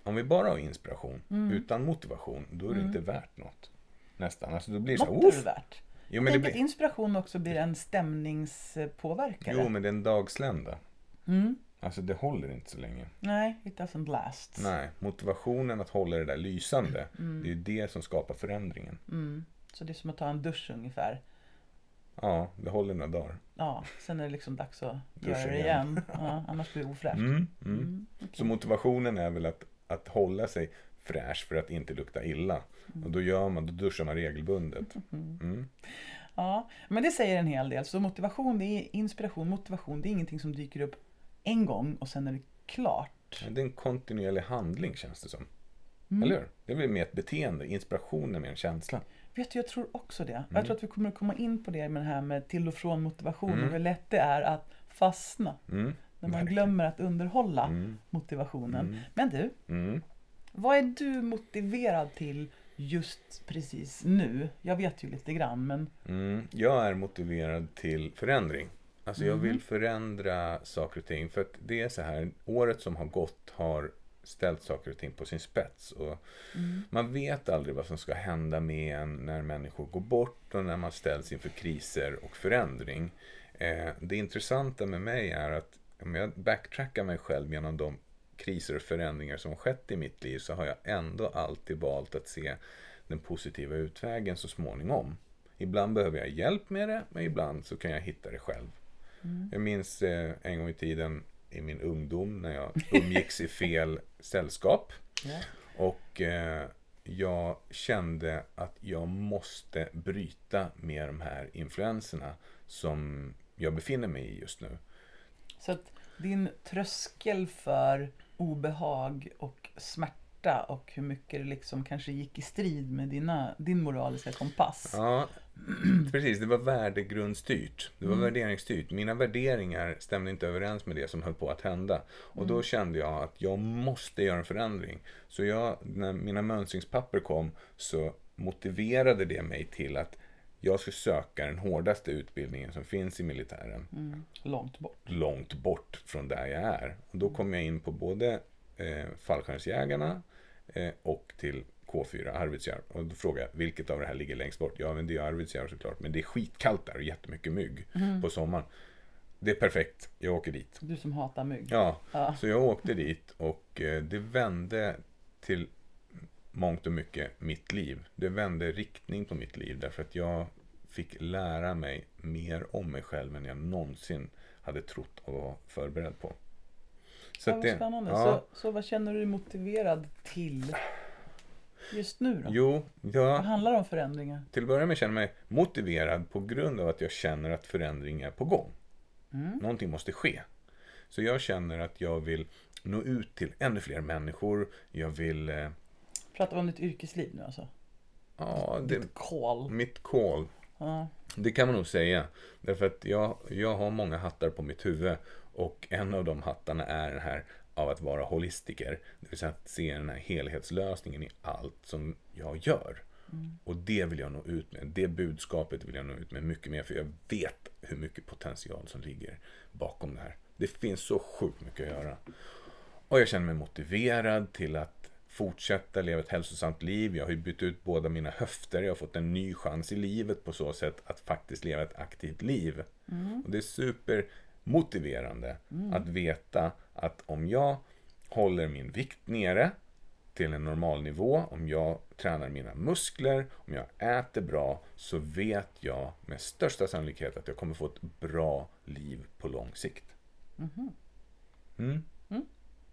Speaker 2: om vi bara har inspiration
Speaker 1: Mm.
Speaker 2: utan motivation, då är det inte värt något. Nästan. Alltså då blir det så här,
Speaker 1: Mått är det
Speaker 2: "Uff."
Speaker 1: värt.
Speaker 2: Jo,
Speaker 1: Jag
Speaker 2: men det
Speaker 1: tänker att
Speaker 2: blir,
Speaker 1: inspiration också blir en stämningspåverkare.
Speaker 2: jo, men det är en dagslända.
Speaker 1: Mm.
Speaker 2: Alltså det håller inte så länge.
Speaker 1: Nej, it doesn't last.
Speaker 2: Nej, motivationen att hålla det där lysande, det är ju det som skapar förändringen.
Speaker 1: Mm. Så det är som att ta en dusch ungefär.
Speaker 2: Ja, det håller några dagar.
Speaker 1: Ja, sen är det liksom dags att
Speaker 2: Duscha
Speaker 1: göra det
Speaker 2: igen.
Speaker 1: igen. Ja, annars blir det ofräscht.
Speaker 2: Mm, mm.
Speaker 1: Mm,
Speaker 2: Så motivationen är väl att, att hålla sig fräsch för att inte lukta illa. Och då gör man, då duschar man regelbundet. Mm.
Speaker 1: Ja, men det säger en hel del. Så motivation, det är inspiration, motivation, det är ingenting som dyker upp en gång och sen är det klart.
Speaker 2: Det är en kontinuerlig handling känns det som.
Speaker 1: Mm.
Speaker 2: Eller hur? Det är väl mer ett beteende, inspiration är mer en känsla.
Speaker 1: Vet du, jag tror också det.
Speaker 2: Mm.
Speaker 1: Jag tror att vi kommer att komma in på det med det här med till och från motivation
Speaker 2: Mm.
Speaker 1: och hur lätt det är att fastna
Speaker 2: Mm.
Speaker 1: när man
Speaker 2: Verkligen.
Speaker 1: glömmer att underhålla
Speaker 2: Mm.
Speaker 1: motivationen.
Speaker 2: Mm.
Speaker 1: Men du,
Speaker 2: Mm.
Speaker 1: vad är du motiverad till just precis nu? Jag vet ju lite grann, men.
Speaker 2: Jag är motiverad till förändring. Alltså jag vill förändra saker och ting. För att det är så här, året som har gått har ställt saker och ting på sin spets. Och Man vet aldrig vad som ska hända med en när människor går bort och när man ställs inför kriser och förändring. Eh, det intressanta med mig är att om jag backtrackar mig själv genom de kriser och förändringar som skett i mitt liv så har jag ändå alltid valt att se den positiva utvägen så småningom. Ibland behöver jag hjälp med det, men ibland så kan jag hitta det själv. Jag minns eh, en gång i tiden i min ungdom när jag umgicks i fel sällskap.
Speaker 1: ja.
Speaker 2: Och eh, jag kände att jag måste bryta med de här influenserna som jag befinner mig i just nu.
Speaker 1: Så att din tröskel för obehag och smärta och hur mycket det liksom kanske gick i strid med dina, din moraliska kompass.
Speaker 2: Ja, precis. Det var värdegrundstyrt. Det var värderingsstyrt. Mina värderingar stämde inte överens med det som höll på att hända. Och då kände jag att jag måste göra en förändring. Så jag, när mina mönstringspapper kom så motiverade det mig till att jag ska söka den hårdaste utbildningen som finns i militären.
Speaker 1: Mm, långt bort.
Speaker 2: långt bort från där jag är. Och då kom jag in på både eh, fallskärmsjägarna eh, och till K4, Arvidsjaur. Och då frågade jag, vilket av det här ligger längst bort? Ja, men det är Arvidsjaur såklart. Men det är skitkallt där och jättemycket mygg på sommaren. det är perfekt. Jag åker dit.
Speaker 1: Du som hatar mygg.
Speaker 2: Ja,
Speaker 1: Ja.
Speaker 2: så jag åkte dit och eh, det vände till mångt och mycket mitt liv. Det vände riktning på mitt liv därför att jag fick lära mig mer om mig själv än jag någonsin hade trott och var förberedd på. Så
Speaker 1: Ja, vad
Speaker 2: det-
Speaker 1: spännande.
Speaker 2: ja.
Speaker 1: Så, så vad känner du dig motiverad till just nu då?
Speaker 2: Jo,
Speaker 1: Vad
Speaker 2: jag,
Speaker 1: handlar det om förändringar?
Speaker 2: till att börja med känner jag mig motiverad på grund av att jag känner att förändring är på gång.
Speaker 1: Mm.
Speaker 2: Någonting måste ske. Så jag känner att jag vill nå ut till ännu fler människor. Jag vill... Eh,
Speaker 1: Pratar vi om ditt yrkesliv nu alltså?
Speaker 2: ja, det,
Speaker 1: Ditt call.
Speaker 2: mitt call.
Speaker 1: Ja.
Speaker 2: Det kan man nog säga. Därför att jag, jag har många hattar på mitt huvud. Och en av de hattarna är den här av att vara holistiker. Det vill säga att se den här helhetslösningen i allt som jag gör. Och det vill jag nå ut med. Det budskapet vill jag nå ut med mycket mer. För jag vet hur mycket potential som ligger bakom det här. Det finns så sjukt mycket att göra. Och jag känner mig motiverad till att fortsätta leva ett hälsosamt liv. Jag har ju bytt ut båda mina höfter. Jag har fått en ny chans i livet på så sätt att faktiskt leva ett aktivt liv. Och det är supermotiverande att veta att om jag håller min vikt nere till en normal nivå, om jag tränar mina muskler, om jag äter bra, så vet jag med största sannolikhet att jag kommer få ett bra liv på lång sikt. Mm.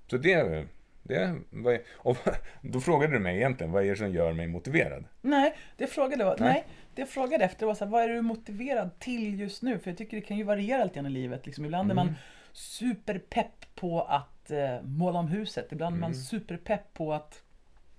Speaker 2: Så det är. Det är, vad är, och då frågade du mig egentligen, vad är det som gör mig motiverad?
Speaker 1: Nej, det jag frågade var,
Speaker 2: Nej.
Speaker 1: nej. det jag frågade efter var så här, vad är du motiverad till just nu? För jag tycker det kan ju variera lite grann i livet. Liksom, ibland är
Speaker 2: Mm.
Speaker 1: man superpepp på att eh, måla om huset. Ibland är man
Speaker 2: Mm.
Speaker 1: superpepp på att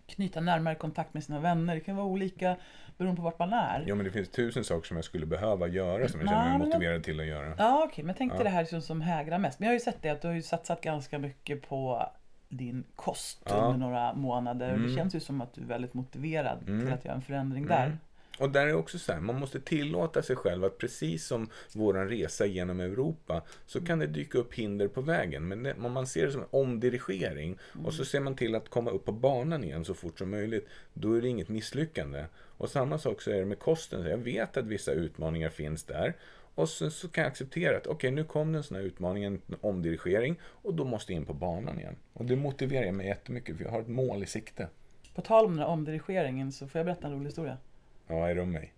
Speaker 1: knyta närmare kontakt med sina vänner. Det kan vara olika beroende på vart man är.
Speaker 2: Ja, men det finns tusen saker som jag skulle behöva göra som jag känner mig
Speaker 1: men-
Speaker 2: motiverad till att göra.
Speaker 1: Ja okej, men jag tänkte
Speaker 2: Ja.
Speaker 1: det här liksom som hägrar mest. Men jag har ju sett det att du har ju satsat ganska mycket på din kost
Speaker 2: Ja.
Speaker 1: under några månader.
Speaker 2: Mm.
Speaker 1: det känns ju som att du är väldigt motiverad
Speaker 2: Mm.
Speaker 1: till att göra en förändring där.
Speaker 2: Mm. Och där är också så här, man måste tillåta sig själv att precis som våran resa genom Europa så kan det dyka upp hinder på vägen. Men det, man ser det som en omdirigering och så ser man till att komma upp på banan igen så fort som möjligt, då är det inget misslyckande. Och samma sak så är det med kosten. Jag vet att vissa utmaningar finns där. Och sen så kan jag acceptera att okej, nu kom det en sån här utmaning, en omdirigering och då måste jag in på banan igen. Och det motiverar mig jättemycket för jag har ett mål i sikte.
Speaker 1: På tal om den här omdirigeringen så får jag berätta en rolig historia.
Speaker 2: Ja, är det om mig?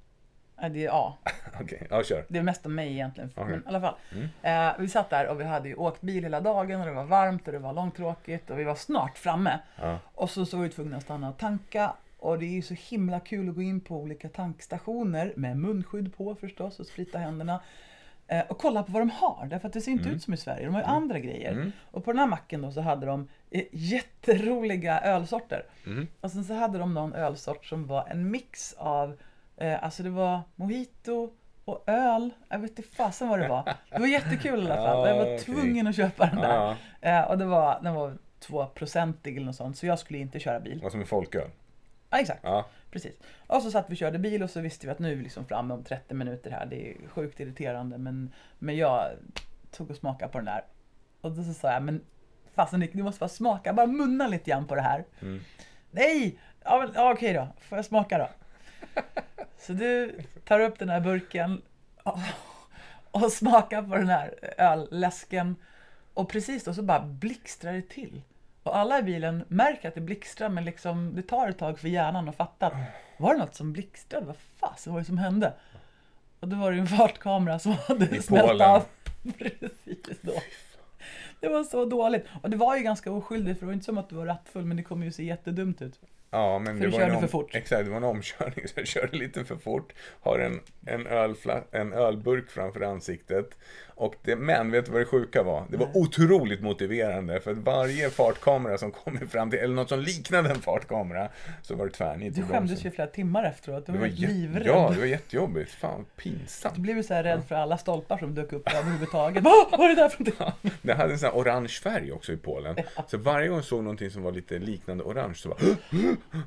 Speaker 1: Nej, det är, ja,
Speaker 2: Okej, ja kör.
Speaker 1: det är mest om mig egentligen.
Speaker 2: Okej.
Speaker 1: Men i alla fall.
Speaker 2: Mm.
Speaker 1: Eh, vi satt där och vi hade ju åkt bil hela dagen och det var varmt och det var långtråkigt och vi var snart framme.
Speaker 2: Ja.
Speaker 1: Och så, så var vi tvungna att stanna och tanka. Och det är så himla kul att gå in på olika tankstationer med munskydd på förstås och sprita händerna. Eh, och kolla på vad de har, därför att det ser inte ut som i Sverige. De har ju andra grejer.
Speaker 2: Mm.
Speaker 1: Och på den här macken då så hade de eh, jätteroliga ölsorter.
Speaker 2: Mm.
Speaker 1: Och sen så hade de någon ölsort som var en mix av, eh, alltså det var mojito och öl. Jag vet inte fasen vad det var. Det var jättekul i alla fall. Jag var tvungen att köpa den där.
Speaker 2: Ja,
Speaker 1: Eh, och det var, den var 2-procentig eller något sånt, så jag skulle inte köra bil.
Speaker 2: vad som är folköl.
Speaker 1: Ja, exakt.
Speaker 2: Ja.
Speaker 1: Precis. Och så satt vi och körde bil och så visste vi att nu är vi liksom framme om 30 minuter här. Det är sjukt irriterande men, men jag tog och smakade på den där. Och då så sa jag, men fasen Nick, du måste bara smaka, bara munna lite grann på det här.
Speaker 2: Mm.
Speaker 1: Nej! Ja, men, ja, okej då, får jag smaka då? Så du tar upp den här burken och, och smakar på den här ölläsken. Och precis då så bara blixtrar det till. Och alla i bilen märker att det blixtrar men liksom det tar ett tag för hjärnan att fatta att var det något som blixtrade? Vad fasen var det som hände? Och då var det en fartkamera som hade
Speaker 2: I
Speaker 1: smält
Speaker 2: Polen.
Speaker 1: av. Precis då. Det var så dåligt. Och det var ju ganska oskyldigt för det var inte som att du var rattfull men det kommer ju se jättedumt ut.
Speaker 2: Ja, men
Speaker 1: För
Speaker 2: det
Speaker 1: du
Speaker 2: var
Speaker 1: körde
Speaker 2: om...
Speaker 1: för fort.
Speaker 2: Exakt, det var en omkörning så jag körde lite för fort. Har en, en, ölfla... en ölburk framför ansiktet. Och det... Men vet du vad det sjuka var? Det var otroligt motiverande för varje fartkamera som kommer fram till, eller något som liknade en fartkamera, så var det tvärnit
Speaker 1: Du skämdes ju flera timmar efteråt. Du
Speaker 2: Det
Speaker 1: var
Speaker 2: var
Speaker 1: livrädd.
Speaker 2: Ja, det var jättejobbigt. Fan,
Speaker 1: Du
Speaker 2: pinsamt.
Speaker 1: blev ju så här rädd för alla stolpar som dök upp överhuvudtaget. Vad vad är det där för någonting?
Speaker 2: Det hade en sån här orange färg också i Polen. Så varje gång jag såg någonting som var lite liknande orange så var det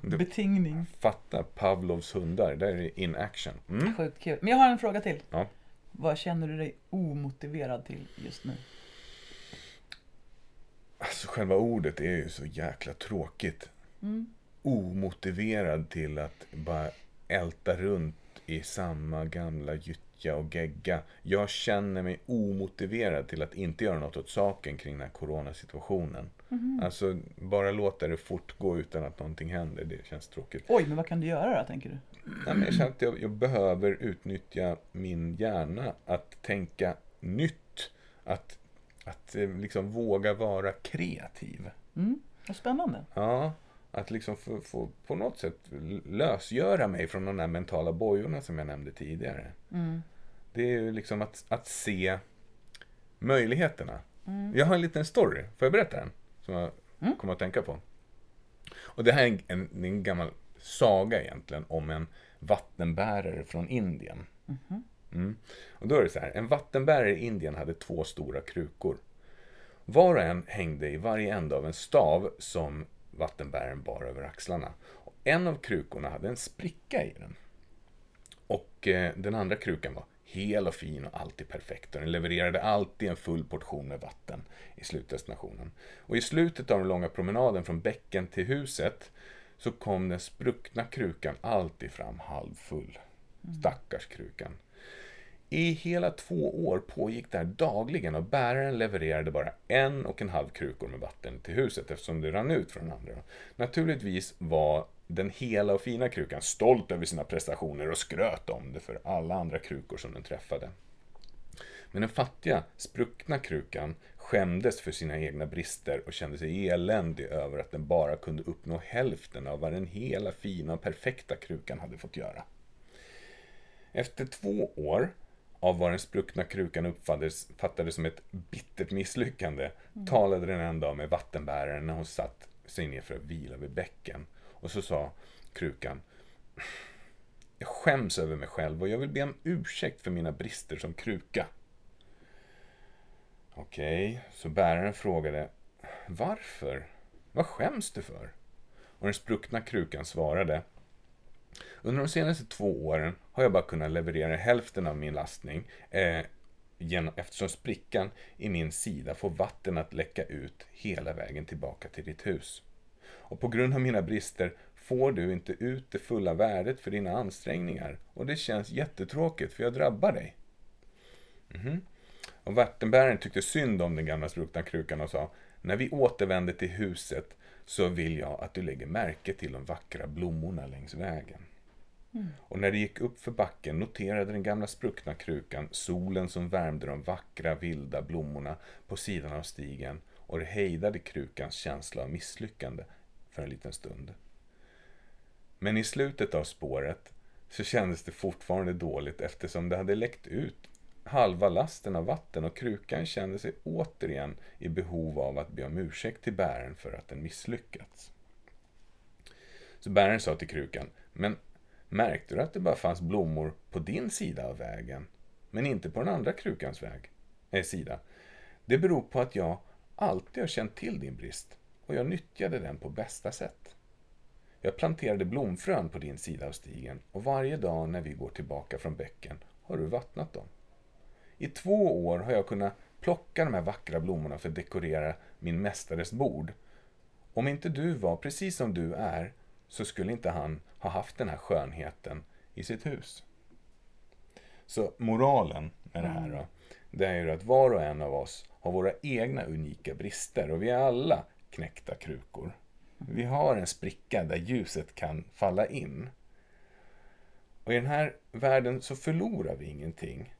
Speaker 1: Betingning.
Speaker 2: Fatta Pavlovs hundar, där är det in action. Mm.
Speaker 1: Sjukt kul. Men jag har en fråga till.
Speaker 2: Ja.
Speaker 1: Vad känner du dig omotiverad till just nu?
Speaker 2: Alltså själva ordet är ju så jäkla tråkigt.
Speaker 1: Mm.
Speaker 2: Omotiverad till att bara älta runt i samma gamla gyttja och gegga. Jag känner mig omotiverad till att inte göra något åt saken kring den här coronasituationen. Alltså, bara låta det fortgå utan att någonting händer, det känns tråkigt.
Speaker 1: Oj, men vad kan du göra då, tänker du?
Speaker 2: Nej, men jag känner att jag, jag behöver utnyttja min hjärna att tänka nytt. Att, att eh, liksom våga vara kreativ.
Speaker 1: Mm, vad spännande.
Speaker 2: Ja, att liksom få, få på något sätt lösgöra mig från de där mentala bojorna som jag nämnde tidigare.
Speaker 1: Mm.
Speaker 2: Det är ju liksom att, att se möjligheterna.
Speaker 1: Mm.
Speaker 2: Jag har en liten story, får jag berätta den? Som jag
Speaker 1: Mm.
Speaker 2: kommer att tänka på. Och det här är en, en, en gammal saga egentligen om en vattenbärare från Indien.
Speaker 1: Mhm.
Speaker 2: Mm. Och då är det så här, en vattenbärare i Indien hade två stora krukor. Var och en hängde i varje ände av en stav som vattenbäraren bar över axlarna. Och en av krukorna hade en spricka i den. Och eh, den andra krukan var hel och fin och alltid perfekt. Och den levererade alltid en full portion med vatten i slutdestinationen. Och i slutet av den långa promenaden från bäcken till huset så kom den spruckna krukan alltid fram halvfull. Stackars krukan. I hela två år pågick det här dagligen och bäraren levererade bara en och en halv krukor med vatten till huset eftersom det rann ut från den andra. Naturligtvis var den hela och fina krukan stolt över sina prestationer och skröt om det för alla andra krukor som den träffade. Men den fattiga, spruckna krukan skämdes för sina egna brister och kände sig eländig över att den bara kunde uppnå hälften av vad den hela, fina och perfekta krukan hade fått göra. Efter två år av vad den spruckna krukan uppfattades fattades som ett bittert misslyckande talade den en dag med vattenbäraren när hon satt sig ner för att vila vid bäcken. Och så sa krukan Jag skäms över mig själv och jag vill be om ursäkt för mina brister som kruka. Okej, så bäraren frågade Varför? Vad skäms du för? Och den spruckna krukan svarade under de senaste två åren har jag bara kunnat leverera hälften av min lastning eh, genom, eftersom sprickan i min sida får vatten att läcka ut hela vägen tillbaka till ditt hus. Och på grund av mina brister får du inte ut det fulla värdet för dina ansträngningar och det känns jättetråkigt för jag drabbar dig. Mhm. Och vattenbäraren tyckte synd om den gamla spruckna krukan och sa När vi återvänder till huset så vill jag att du lägger märke till de vackra blommorna längs vägen. Mm. Och när det gick upp för backen noterade den gamla spruckna krukan solen som värmde de vackra vilda blommorna på sidan av stigen och det hejdade krukans känsla av misslyckande för en liten stund. Men i slutet av spåret så kändes det fortfarande dåligt eftersom det hade läckt ut halva lasten av vatten och krukan kände sig återigen i behov av att be om ursäkt till bäraren för att den misslyckats. Så bäraren sa till krukan, men märkte du att det bara fanns blommor på din sida av vägen, men inte på den andra krukans väg, eh, sida? Det beror på att jag alltid har känt till din brist och jag nyttjade den på bästa sätt. Jag planterade blomfrön på din sida av stigen och varje dag när vi går tillbaka från bäcken har du vattnat dem. I två år har jag kunnat plocka de här vackra blommorna för att dekorera min mästares bord. Om inte du var precis som du är så skulle inte han ha haft den här skönheten i sitt hus. Så moralen med det här då, det är ju att var och en av oss har våra egna unika brister och vi är alla knäckta krukor. Vi har en spricka där ljuset kan falla in. Och i den här världen så förlorar vi ingenting.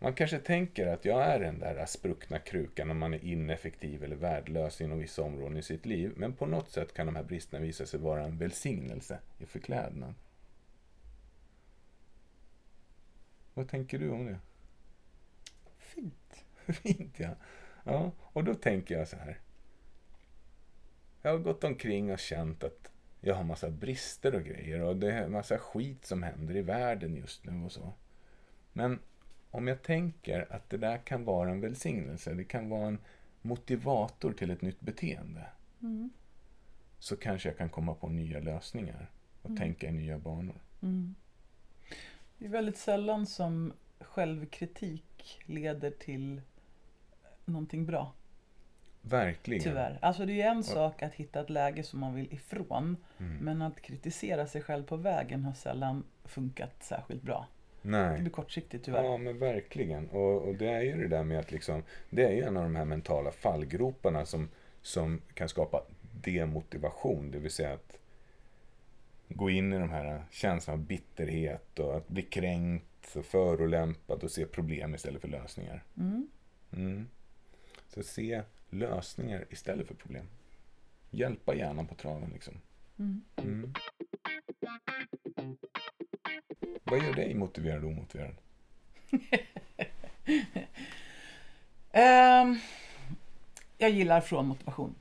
Speaker 2: Man kanske tänker att jag är den där spruckna krukan om man är ineffektiv eller värdelös inom vissa områden i sitt liv. Men på något sätt kan de här bristerna visa sig vara en välsignelse i förklädnad. Vad tänker du om det?
Speaker 1: Fint.
Speaker 2: Fint ja. ja. Och då tänker jag så här. Jag har gått omkring och känt att jag har massa brister och grejer och det är massa skit som händer i världen just nu och så. Men om jag tänker att det där kan vara en välsignelse, det kan vara en motivator till ett nytt beteende.
Speaker 1: Mm.
Speaker 2: Så kanske jag kan komma på nya lösningar och tänka i nya banor.
Speaker 1: Mm. Det är väldigt sällan som självkritik leder till någonting bra.
Speaker 2: verkligen.
Speaker 1: Tyvärr. Alltså det är ju en sak att hitta ett läge som man vill ifrån.
Speaker 2: Mm.
Speaker 1: Men att kritisera sig själv på vägen har sällan funkat särskilt bra. Det
Speaker 2: Nej.
Speaker 1: blir kortsiktigt tyvärr.
Speaker 2: Ja, men verkligen. Och, och det är ju det där med att liksom, det är ju en av de här mentala fallgroparna som, som kan skapa demotivation. Det vill säga att gå in i de här känslorna av bitterhet och att bli kränkt och förolämpad och se problem istället för lösningar.
Speaker 1: Mm.
Speaker 2: Mm. Så se lösningar istället för problem. Hjälpa hjärnan på traven liksom.
Speaker 1: Mm.
Speaker 2: Mm. Vad gör dig motiverad och omotiverad?
Speaker 1: Ehm, jag gillar från motivation.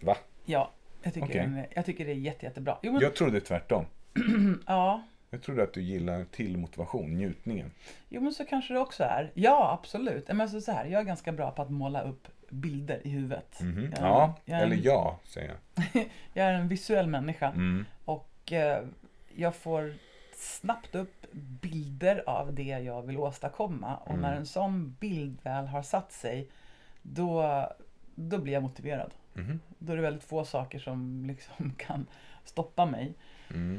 Speaker 2: Va?
Speaker 1: Ja, jag tycker,
Speaker 2: Okej.
Speaker 1: den jag tycker det är jätte, jättebra. Jo, men,
Speaker 2: Jag trodde tvärtom.
Speaker 1: ja,
Speaker 2: Jag trodde att du gillar till motivation, njutningen.
Speaker 1: jo, men så kanske det också är. Ja, absolut. Men alltså så här, jag är ganska bra på att måla upp bilder i huvudet.
Speaker 2: Mhm.
Speaker 1: Jag,
Speaker 2: Ja,
Speaker 1: jag,
Speaker 2: eller
Speaker 1: en,
Speaker 2: ja, säger jag.
Speaker 1: jag är en visuell människa.
Speaker 2: Mm.
Speaker 1: Och eh, jag får snabbt upp bilder av det jag vill åstadkomma. Och
Speaker 2: Mm.
Speaker 1: när en sån bild väl har satt sig, då, då blir jag motiverad.
Speaker 2: Mhm.
Speaker 1: Då är det väldigt få saker som liksom kan stoppa mig.
Speaker 2: Mm.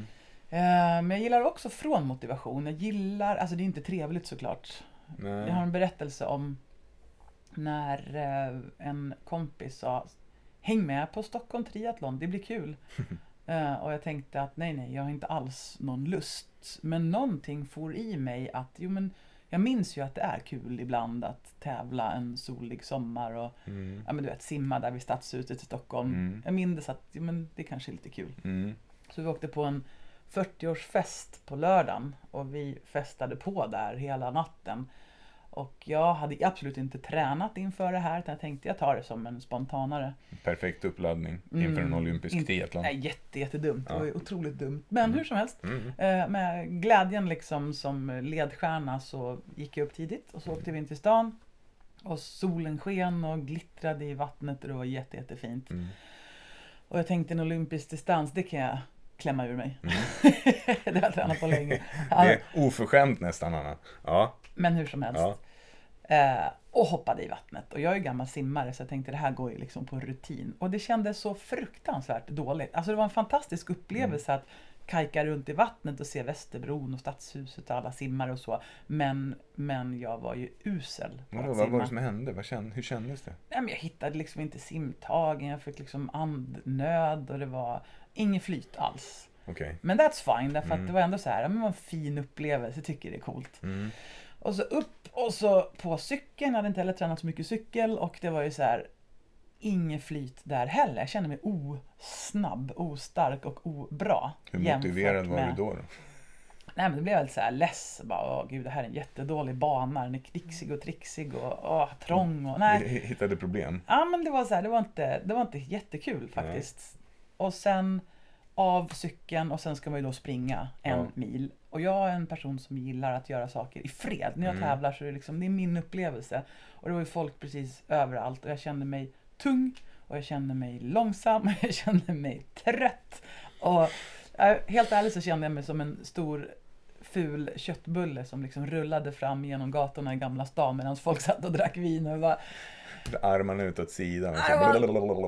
Speaker 1: Eh, Men jag gillar också från motivation. Jag gillar, alltså det är inte trevligt såklart.
Speaker 2: Nej.
Speaker 1: Jag har en berättelse om när eh, en kompis sa Häng med på Stockholm Triathlon, det blir kul. Eh, och jag tänkte att nej, nej, jag har inte alls någon lust. Men någonting for i mig att, jo men jag minns ju att det är kul ibland att tävla en solig sommar och
Speaker 2: Mm.
Speaker 1: ja, men du vet, simma där vid Stadshuset i Stockholm.
Speaker 2: Mm.
Speaker 1: Jag minns att jo, men det kanske är lite kul.
Speaker 2: Mm.
Speaker 1: Så vi åkte på en 40-årsfest på lördagen och vi festade på där hela natten. Och jag hade absolut inte tränat inför det här utan jag tänkte jag tar det som en spontanare.
Speaker 2: Perfekt uppladdning inför en
Speaker 1: Mm.
Speaker 2: olympisk
Speaker 1: In-
Speaker 2: triathlon.
Speaker 1: Nej, jätte, jättedumt. Det
Speaker 2: Ja.
Speaker 1: var ju otroligt dumt. Men hur som helst.
Speaker 2: Mm.
Speaker 1: Eh, med glädjen liksom som ledstjärna så gick jag upp tidigt och så åkte vi in till stan. Och solen sken och glittrade i vattnet och det var jätte, jättefint.
Speaker 2: Mm.
Speaker 1: Och jag tänkte en olympisk distans, det kan jag klämma ur mig.
Speaker 2: Mm.
Speaker 1: det har jag tränat på länge.
Speaker 2: Det är oförskämt nästan, Anna. Ja.
Speaker 1: Men hur som helst.
Speaker 2: Ja.
Speaker 1: Eh, och hoppade i vattnet. Och jag är ju gammal simmare så jag tänkte det här går ju liksom på rutin. Och det kändes så fruktansvärt dåligt. Alltså det var en fantastisk upplevelse
Speaker 2: Mm.
Speaker 1: att kajka runt i vattnet och se Västerbron och Stadshuset och alla simmare och så. Men, men jag var ju usel på
Speaker 2: Vadå,
Speaker 1: att
Speaker 2: vad var det som hände? Vad kände, hur kändes det?
Speaker 1: Nej, men jag hittade liksom inte simtagen, jag fick liksom andnöd och det var inget flyt alls.
Speaker 2: Okej.
Speaker 1: Men that's fine, därför
Speaker 2: Mm.
Speaker 1: att det var ändå så här, men det var en fin upplevelse, tycker det är coolt.
Speaker 2: Mm.
Speaker 1: Och så upp och så på cykeln, jag hade inte heller tränat så mycket cykel och det var ju så här Inget flyt där heller. Jag kände mig osnabb, ostark och obra.
Speaker 2: Hur motiverad var
Speaker 1: med-
Speaker 2: du då? då?
Speaker 1: Nej men det blev väl så här less. Bara, åh gud det här är en jättedålig bana. Den är knixig och trixig och åh, trång och nej.
Speaker 2: Hittade problem?
Speaker 1: Ja men det var så här, det var inte, det var inte jättekul faktiskt. Och sen av cykeln och sen ska man ju då springa en
Speaker 2: Ja.
Speaker 1: mil. Och jag är en person som gillar att göra saker i fred. När jag
Speaker 2: Mm.
Speaker 1: tävlar så är det liksom, det är min upplevelse. Och det var ju folk precis överallt och jag kände mig tung och jag kände mig långsam och jag kände mig trött. Och eh, helt ärligt så kände jag mig som en stor ful köttbulle som liksom rullade fram genom gatorna i Gamla stan medan folk satt och drack vin och var
Speaker 2: Armarna ut åt sidan.
Speaker 1: det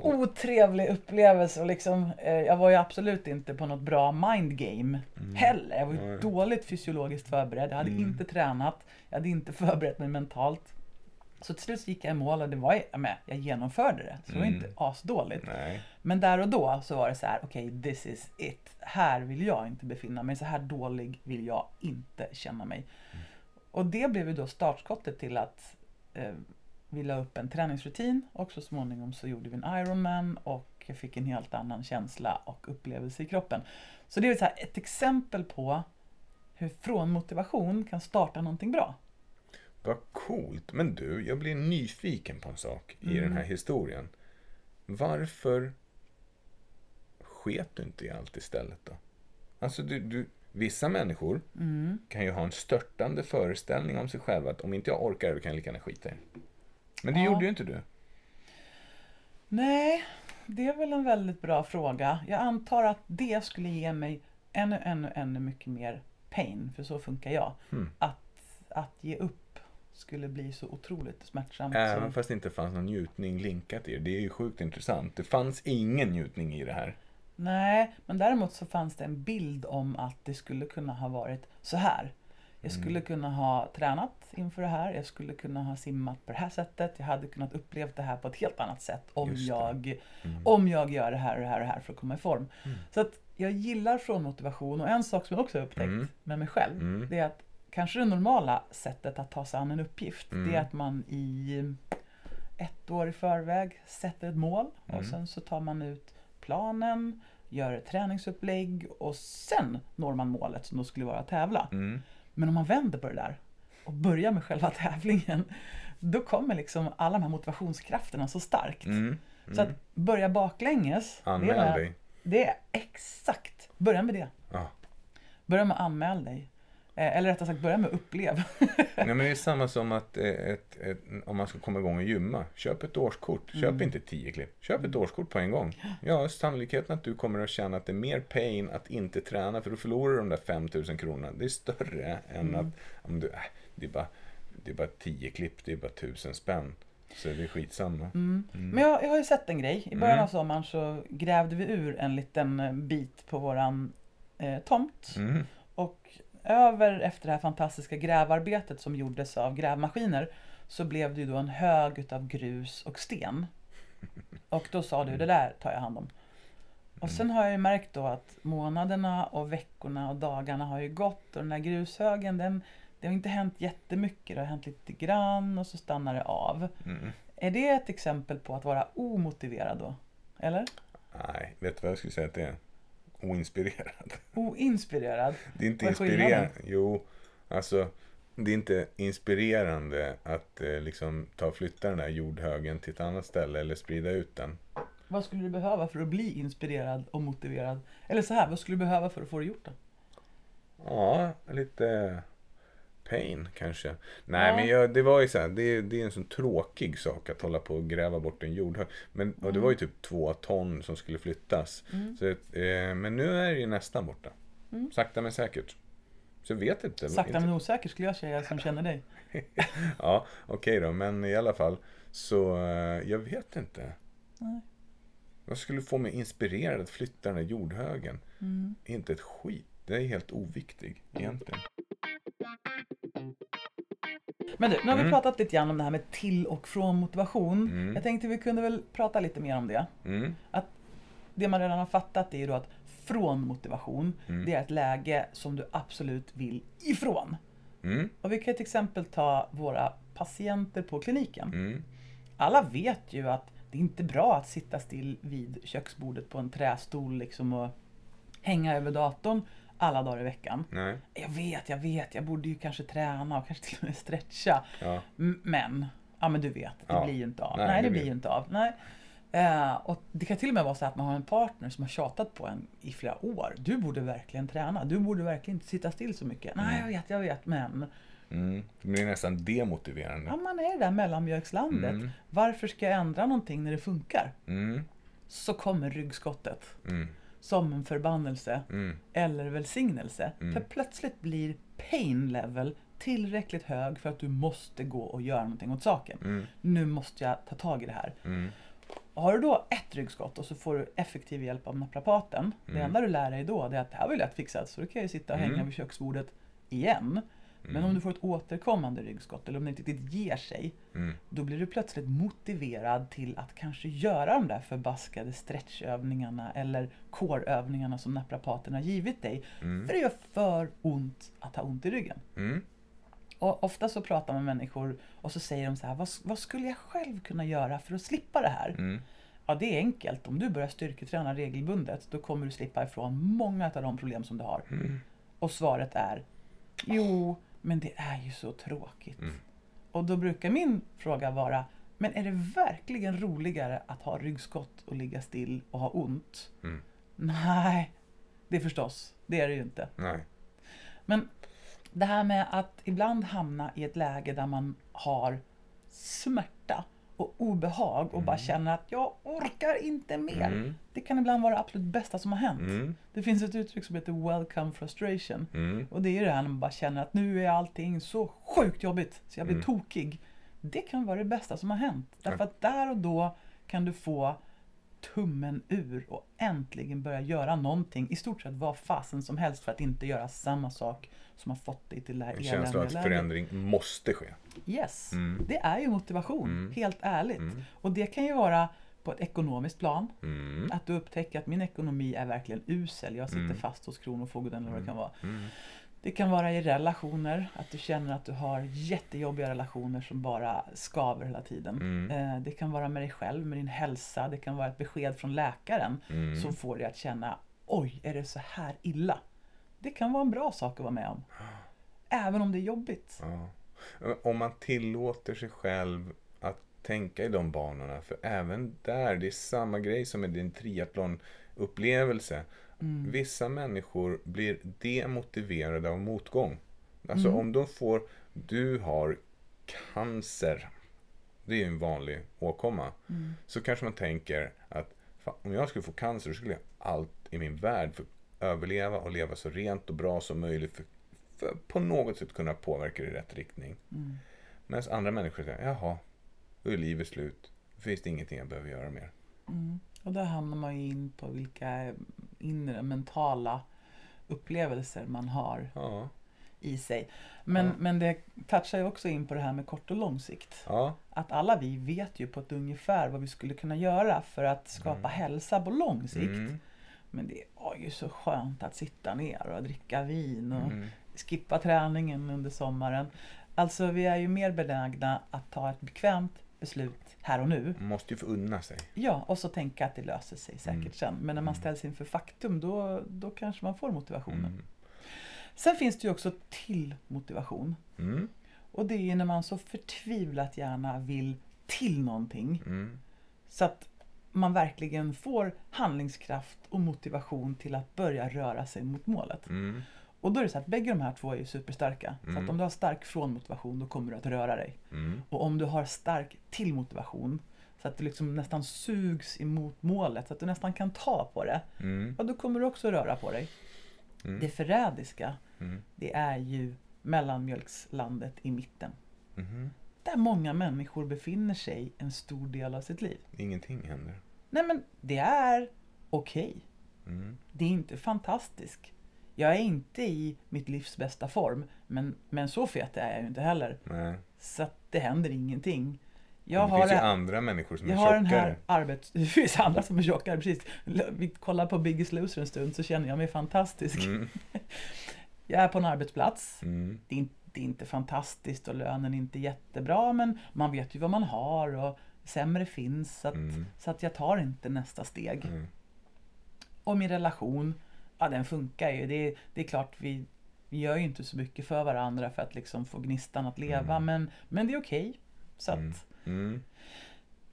Speaker 1: var otrevlig upplevelse och liksom, eh, jag var ju absolut inte på något bra mindgame heller. Jag var ju dåligt fysiologiskt förberedd, jag hade
Speaker 2: Mm.
Speaker 1: inte tränat, jag hade inte förberett mig mentalt. Så till slut gick jag i mål och det var, jag, jag genomförde det, så det var
Speaker 2: Mm.
Speaker 1: inte asdåligt.
Speaker 2: Nej.
Speaker 1: Men där och då så var det så här, okej this is it. Här vill jag inte befinna mig, så här dålig vill jag inte känna mig. Och det blev ju då startskottet till att eh, vi la upp en träningsrutin och så småningom så gjorde vi en Ironman och jag fick en helt annan känsla och upplevelse i kroppen. Så det är så här ett exempel på hur från motivation kan starta någonting bra.
Speaker 2: Vad coolt. Men du, jag blir nyfiken på en sak i
Speaker 1: Mm.
Speaker 2: den här historien. Varför sket du inte i allt istället då? Alltså, du, du, vissa människor
Speaker 1: Mm.
Speaker 2: kan ju ha en störtande föreställning om sig själva att om inte jag orkar då kan jag lika gärna skita i det. Men det
Speaker 1: Ja.
Speaker 2: gjorde ju inte du.
Speaker 1: Nej, det är väl en väldigt bra fråga. Jag antar att det skulle ge mig ännu, ännu, ännu mycket mer pain, för så funkar jag.
Speaker 2: Hmm.
Speaker 1: Att, att ge upp skulle bli så otroligt smärtsamt.
Speaker 2: Även
Speaker 1: så...
Speaker 2: fast det inte fanns någon njutning linkat i det. Det är ju sjukt intressant. Det fanns ingen njutning i det här.
Speaker 1: Nej, men däremot så fanns det en bild om att det skulle kunna ha varit så här. Jag
Speaker 2: Mm.
Speaker 1: skulle kunna ha tränat inför det här. Jag skulle kunna ha simmat på det här sättet. Jag hade kunnat uppleva det här på ett helt annat sätt om, jag,
Speaker 2: Mm.
Speaker 1: om jag gör det här och det här och det här för att komma i form.
Speaker 2: Mm.
Speaker 1: Så att jag gillar från motivation och en sak som jag också har upptäckt
Speaker 2: Mm.
Speaker 1: med mig själv.
Speaker 2: Mm.
Speaker 1: Det är att kanske det normala sättet att ta sig an en uppgift.
Speaker 2: Mm.
Speaker 1: Det är att man i ett år i förväg sätter ett mål och
Speaker 2: Mm.
Speaker 1: sen så tar man ut planen, gör ett träningsupplägg och sen når man målet som då skulle vara att tävla.
Speaker 2: Mm.
Speaker 1: Men om man vänder på det där och börjar med själva tävlingen då kommer liksom alla de här motivationskrafterna så starkt.
Speaker 2: Mm.
Speaker 1: Så att börja baklänges, det
Speaker 2: Anmäl
Speaker 1: är,
Speaker 2: dig.
Speaker 1: det är exakt, börja med det.
Speaker 2: Ja.
Speaker 1: Börja med att anmäla dig. Eh, Eller rättare sagt, börja med uppleva.
Speaker 2: Nej, men det är samma som att eh, ett, ett, om man ska komma igång och gymma. Köp ett årskort. Köp
Speaker 1: Mm.
Speaker 2: inte tio klipp. Köp ett årskort på en gång. Ja, sannolikheten att du kommer att känna att det är mer pain att inte träna för då förlorar du de där 5000 kronorna. Det är större än
Speaker 1: Mm.
Speaker 2: att om du, äh, det, är bara, det är bara tio klipp, det är bara tusen spänn. Så det är skitsamma.
Speaker 1: Mm. Men jag, jag har ju sett en grej. I början
Speaker 2: Mm.
Speaker 1: av sommaren så grävde vi ur en liten bit på våran eh, tomt.
Speaker 2: Mm.
Speaker 1: Och över efter det här fantastiska grävarbetet som gjordes av grävmaskiner så blev det ju då en hög utav grus och sten. Och då sa du, det där tar jag hand om. Och sen har jag ju märkt då att månaderna och veckorna och dagarna har ju gått och den här grushögen den, det har inte hänt jättemycket. Det har hänt lite grann och så stannar det av.
Speaker 2: Mm.
Speaker 1: Är det ett exempel på att vara omotiverad då? Eller?
Speaker 2: Nej, vet du vad jag skulle säga att det är? Oinspirerad.
Speaker 1: Oinspirerad?
Speaker 2: Det är inte inspirerande. Jo, alltså det är inte inspirerande att eh, liksom ta och flytta den här jordhögen till ett annat ställe eller sprida ut den.
Speaker 1: Vad skulle du behöva för att bli inspirerad och motiverad? Eller så här, vad skulle du behöva för att få det gjort då?
Speaker 2: Ja, lite pain kanske. Nej,
Speaker 1: Ja.
Speaker 2: men jag, det var ju så här, det, det är en sån tråkig sak att hålla på och gräva bort en jordhög. Men, och det var ju typ två ton som skulle flyttas.
Speaker 1: Mm.
Speaker 2: Så, eh, men nu är det ju nästan borta.
Speaker 1: Mm.
Speaker 2: Sakta men säkert. Så jag vet inte.
Speaker 1: Sakta men osäkert skulle jag säga som känner dig.
Speaker 2: Ja, okej då, men i alla fall. Så eh, jag vet inte.
Speaker 1: Nej.
Speaker 2: Vad skulle få mig inspirerad att flytta den här jordhögen?
Speaker 1: Mm.
Speaker 2: Inte ett skit. Det är helt oviktig egentligen.
Speaker 1: Men du, nu har vi
Speaker 2: Mm.
Speaker 1: pratat lite grann om det här med till och från motivation.
Speaker 2: Mm.
Speaker 1: Jag tänkte vi kunde väl prata lite mer om det.
Speaker 2: Mm.
Speaker 1: Det man redan har fattat är ju då att från motivation,
Speaker 2: Mm.
Speaker 1: det är ett läge som du absolut vill ifrån.
Speaker 2: Mm.
Speaker 1: Och vi kan till exempel ta våra patienter på kliniken.
Speaker 2: Mm.
Speaker 1: Alla vet ju att det är inte bra att sitta still vid köksbordet på en trästol liksom och hänga över datorn alla dagar i veckan.
Speaker 2: Nej.
Speaker 1: Jag vet, jag vet, jag borde ju kanske träna och kanske till och med stretcha.
Speaker 2: Ja.
Speaker 1: Men, ja men du vet, det
Speaker 2: Ja.
Speaker 1: blir ju inte av.
Speaker 2: Nej,
Speaker 1: Nej,
Speaker 2: det
Speaker 1: det
Speaker 2: blir-
Speaker 1: ju inte av. Nej. Eh, och det kan till och med vara så att man har en partner som har tjatat på en i flera år. Du borde verkligen träna. Du borde verkligen inte sitta still så mycket. Nej, jag vet, jag vet, men.
Speaker 2: Mm. Det blir nästan demotiverande.
Speaker 1: Ja, man är det där mellanmjölkslandet.
Speaker 2: Mm.
Speaker 1: Varför ska jag ändra någonting när det funkar?
Speaker 2: Mm.
Speaker 1: Så kommer ryggskottet.
Speaker 2: Mm.
Speaker 1: Som en förbannelse.
Speaker 2: Mm.
Speaker 1: eller välsignelse.
Speaker 2: Mm.
Speaker 1: För plötsligt blir pain level tillräckligt hög för att du måste gå och göra någonting åt saken.
Speaker 2: Mm.
Speaker 1: Nu måste jag ta tag i det här.
Speaker 2: Mm.
Speaker 1: Har du då ett ryggskott och så får du effektiv hjälp av naprapaten. Det
Speaker 2: Mm.
Speaker 1: enda du lär dig då är att det här var ju lätt fixat så då kan ju sitta och hänga
Speaker 2: Mm.
Speaker 1: vid köksbordet igen. Men om du får ett återkommande ryggskott eller om det inte riktigt ger sig.
Speaker 2: Mm.
Speaker 1: Då blir du plötsligt motiverad till att kanske göra de där förbaskade stretchövningarna eller core-övningarna som naprapaten har givit dig.
Speaker 2: Mm.
Speaker 1: För det gör för ont att ha ont i ryggen.
Speaker 2: Mm.
Speaker 1: Och ofta så pratar man med människor och så säger de så här, vad, vad skulle jag själv kunna göra för att slippa det här?
Speaker 2: Mm.
Speaker 1: Ja, det är enkelt. Om du börjar styrketräna regelbundet, då kommer du slippa ifrån många av de problem som du har.
Speaker 2: Mm.
Speaker 1: Och svaret är, jo, men det är ju så tråkigt.
Speaker 2: Mm.
Speaker 1: Och då brukar min fråga vara, men är det verkligen roligare att ha ryggskott och ligga still och ha ont?
Speaker 2: Mm.
Speaker 1: Nej, det är förstås, det är det ju inte.
Speaker 2: Nej.
Speaker 1: Men det här med att ibland hamna i ett läge där man har smärta och obehag och bara känner att jag orkar inte mer.
Speaker 2: Mm.
Speaker 1: Det kan ibland vara det absolut bästa som har hänt.
Speaker 2: Mm.
Speaker 1: Det finns ett uttryck som heter welcome frustration.
Speaker 2: Mm.
Speaker 1: Och det är det här när man bara känner att nu är allting så sjukt jobbigt så jag blir
Speaker 2: Mm.
Speaker 1: tokig. Det kan vara det bästa som har hänt. Därför att där och då kan du få tummen ur och äntligen börja göra någonting. I stort sett vad fasen som helst för att inte göra samma sak som har fått dig till det här
Speaker 2: En känsla av
Speaker 1: eländiga
Speaker 2: att
Speaker 1: läget.
Speaker 2: förändring måste ske.
Speaker 1: Yes,
Speaker 2: Mm.
Speaker 1: det är ju motivation,
Speaker 2: Mm.
Speaker 1: helt ärligt.
Speaker 2: Mm.
Speaker 1: Och det kan ju vara på ett ekonomiskt plan.
Speaker 2: Mm.
Speaker 1: Att du upptäcker att min ekonomi är verkligen usel. Jag sitter
Speaker 2: Mm.
Speaker 1: fast hos Kronofogden eller vad det kan vara. Det kan vara i relationer, att du känner att du har jättejobbiga relationer som bara skaver hela tiden.
Speaker 2: Mm.
Speaker 1: Eh, Det kan vara med dig själv, med din hälsa. Det kan vara ett besked från läkaren
Speaker 2: Mm.
Speaker 1: som får dig att känna Oj, är det så här illa? Det kan vara en bra sak att vara med om. Även om det är jobbigt.
Speaker 2: Ja. Om man tillåter sig själv att tänka i de banorna. För även där, det är samma grej som med din triathlon-upplevelse.
Speaker 1: Mm.
Speaker 2: Vissa människor blir demotiverade av motgång. Alltså
Speaker 1: Mm.
Speaker 2: om de får, du har cancer. Det är ju en vanlig åkomma.
Speaker 1: Mm.
Speaker 2: Så kanske man tänker att fan, om jag skulle få cancer så skulle jag allt i min värld för överleva och leva så rent och bra som möjligt. För, för att på något sätt kunna påverka det i rätt riktning.
Speaker 1: Mm.
Speaker 2: Medan andra människor säger, jaha, då är livet slut. Då finns det ingenting jag behöver göra mer.
Speaker 1: Mm. Och där hamnar man ju in på vilka inre mentala upplevelser man har
Speaker 2: Ja,
Speaker 1: i sig. Men,
Speaker 2: Ja.
Speaker 1: men det touchar ju också in på det här med kort och lång sikt.
Speaker 2: ja,
Speaker 1: Att alla vi vet ju på ett ungefär vad vi skulle kunna göra för att skapa hälsa på lång sikt.
Speaker 2: mm,
Speaker 1: Men det var ju så skönt att sitta ner och dricka vin och
Speaker 2: mm,
Speaker 1: skippa träningen under sommaren. Alltså vi är ju mer benägna att ta ett bekvämt beslut här och nu.
Speaker 2: man måste ju få unna sig.
Speaker 1: Ja, och så tänka att det löser sig säkert
Speaker 2: Mm.
Speaker 1: sen. Men när man ställs inför faktum då, då kanske man får motivationen.
Speaker 2: Mm,
Speaker 1: Sen finns det ju också till motivation.
Speaker 2: mm,
Speaker 1: Och det är när man så förtvivlat gärna vill till någonting.
Speaker 2: mm,
Speaker 1: Så att man verkligen får handlingskraft och motivation till att börja röra sig mot målet.
Speaker 2: Mm,
Speaker 1: Och då är det så att bägge de här två är superstarka. Så
Speaker 2: Mm.
Speaker 1: att om du har stark frånmotivation då kommer du att röra dig.
Speaker 2: mm,
Speaker 1: Och om du har stark tillmotivation så att du liksom nästan sugs emot målet, så att du nästan kan ta på det.
Speaker 2: mm,
Speaker 1: Ja, då kommer du också röra på dig.
Speaker 2: Mm.
Speaker 1: Det förrädiska,
Speaker 2: mm,
Speaker 1: det är ju mellanmjölkslandet i mitten.
Speaker 2: mhm.
Speaker 1: Där många människor befinner sig en stor del av sitt liv.
Speaker 2: Ingenting händer.
Speaker 1: Nej men det är okej.
Speaker 2: Mm,
Speaker 1: Det är inte fantastiskt. Jag är inte i mitt livs bästa form, men, men så fet är jag ju inte heller.
Speaker 2: nej.
Speaker 1: Så att det händer ingenting. Jag
Speaker 2: det
Speaker 1: har,
Speaker 2: finns ju andra människor som
Speaker 1: jag
Speaker 2: är
Speaker 1: har den
Speaker 2: tjockare.
Speaker 1: här arbets... Det finns andra som är tjockare, precis. Vi kollar på Biggest Loser en stund så känner jag mig fantastisk.
Speaker 2: Mm,
Speaker 1: Jag är på en arbetsplats.
Speaker 2: mm,
Speaker 1: Det är, inte, det är inte fantastiskt och lönen är inte jättebra men man vet ju vad man har och sämre finns. Så att,
Speaker 2: Mm.
Speaker 1: så att jag tar inte nästa steg.
Speaker 2: mm,
Speaker 1: Och min relation, ja den funkar ju. Det, är- det är klart vi, vi gör ju inte så mycket för varandra för att liksom få gnistan att leva
Speaker 2: Mm.
Speaker 1: men, men det är okej. Så att
Speaker 2: Mm. mm,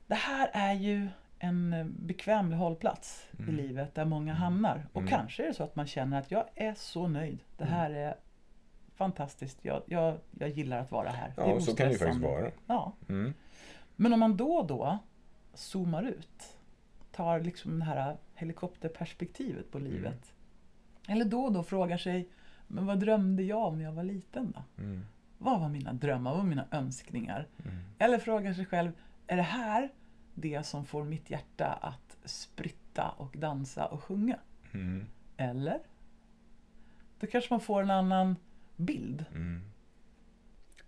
Speaker 1: det här är ju en eh, bekvämlig hållplats i
Speaker 2: Mm.
Speaker 1: livet där många hamnar. Och
Speaker 2: Mm.
Speaker 1: kanske är det så att man känner att jag är så nöjd. Det här är fantastiskt. Jag, jag, jag gillar att vara här.
Speaker 2: Ja,
Speaker 1: det är
Speaker 2: så kan det ju faktiskt vara.
Speaker 1: Ja.
Speaker 2: Mm,
Speaker 1: Men om man då och då zoomar ut, tar liksom det här helikopterperspektivet på livet. Eller då och då frågar sig, men vad drömde jag om när jag var liten då?
Speaker 2: mm,
Speaker 1: Vad var mina drömmar? Vad var mina önskningar?
Speaker 2: mm.
Speaker 1: Eller frågar sig själv, är det här det som får mitt hjärta att spritta och dansa och sjunga?
Speaker 2: Mm,
Speaker 1: Eller? Då kanske man får en annan bild.
Speaker 2: mm.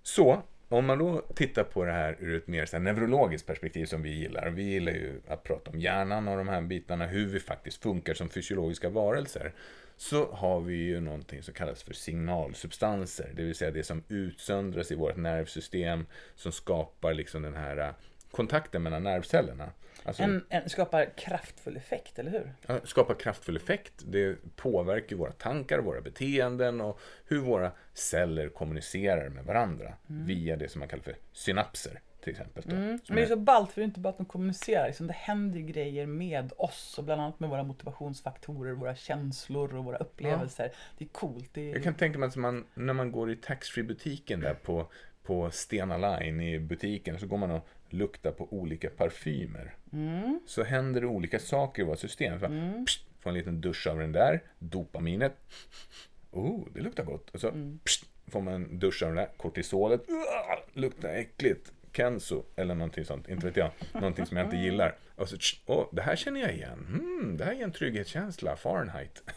Speaker 2: Så, om man då tittar på det här ur ett mer så här, neurologiskt perspektiv som vi gillar. Vi gillar ju att prata om hjärnan och de här bitarna, hur vi faktiskt funkar som fysiologiska varelser. Så har vi ju någonting som kallas för signalsubstanser, det vill säga det som utsöndras i vårt nervsystem som skapar liksom den här eh, kontakten mellan nervcellerna. Alltså,
Speaker 1: En, en skapar kraftfull effekt, eller hur?
Speaker 2: Ja, skapar kraftfull effekt. Det påverkar våra tankar, våra beteenden och hur våra celler kommunicerar med varandra via det som man kallar för synapser till exempel. Då,
Speaker 1: Mm. Men det är så ballt för det är inte bara att de kommunicerar. Liksom, det händer ju grejer med oss och bland annat med våra motivationsfaktorer, våra känslor och våra upplevelser. Det är coolt. Det är...
Speaker 2: Jag kan tänka mig att man, när man går i taxfree-butiken där på på Stena Line i butiken så går man och luktar på olika parfymer. Så händer det olika saker i vårt system. Så, pst, får en liten dusch av den där, dopaminet. Oh, det luktar gott. Och så pst, får man en dusch av den där, kortisolet. Uah, luktar äckligt. Kenzo eller någonting sånt, inte vet jag. Någonting som jag inte gillar. Och så, tsch, åh, det här känner jag igen. Hmm, det här är en trygghetskänsla, Fahrenheit.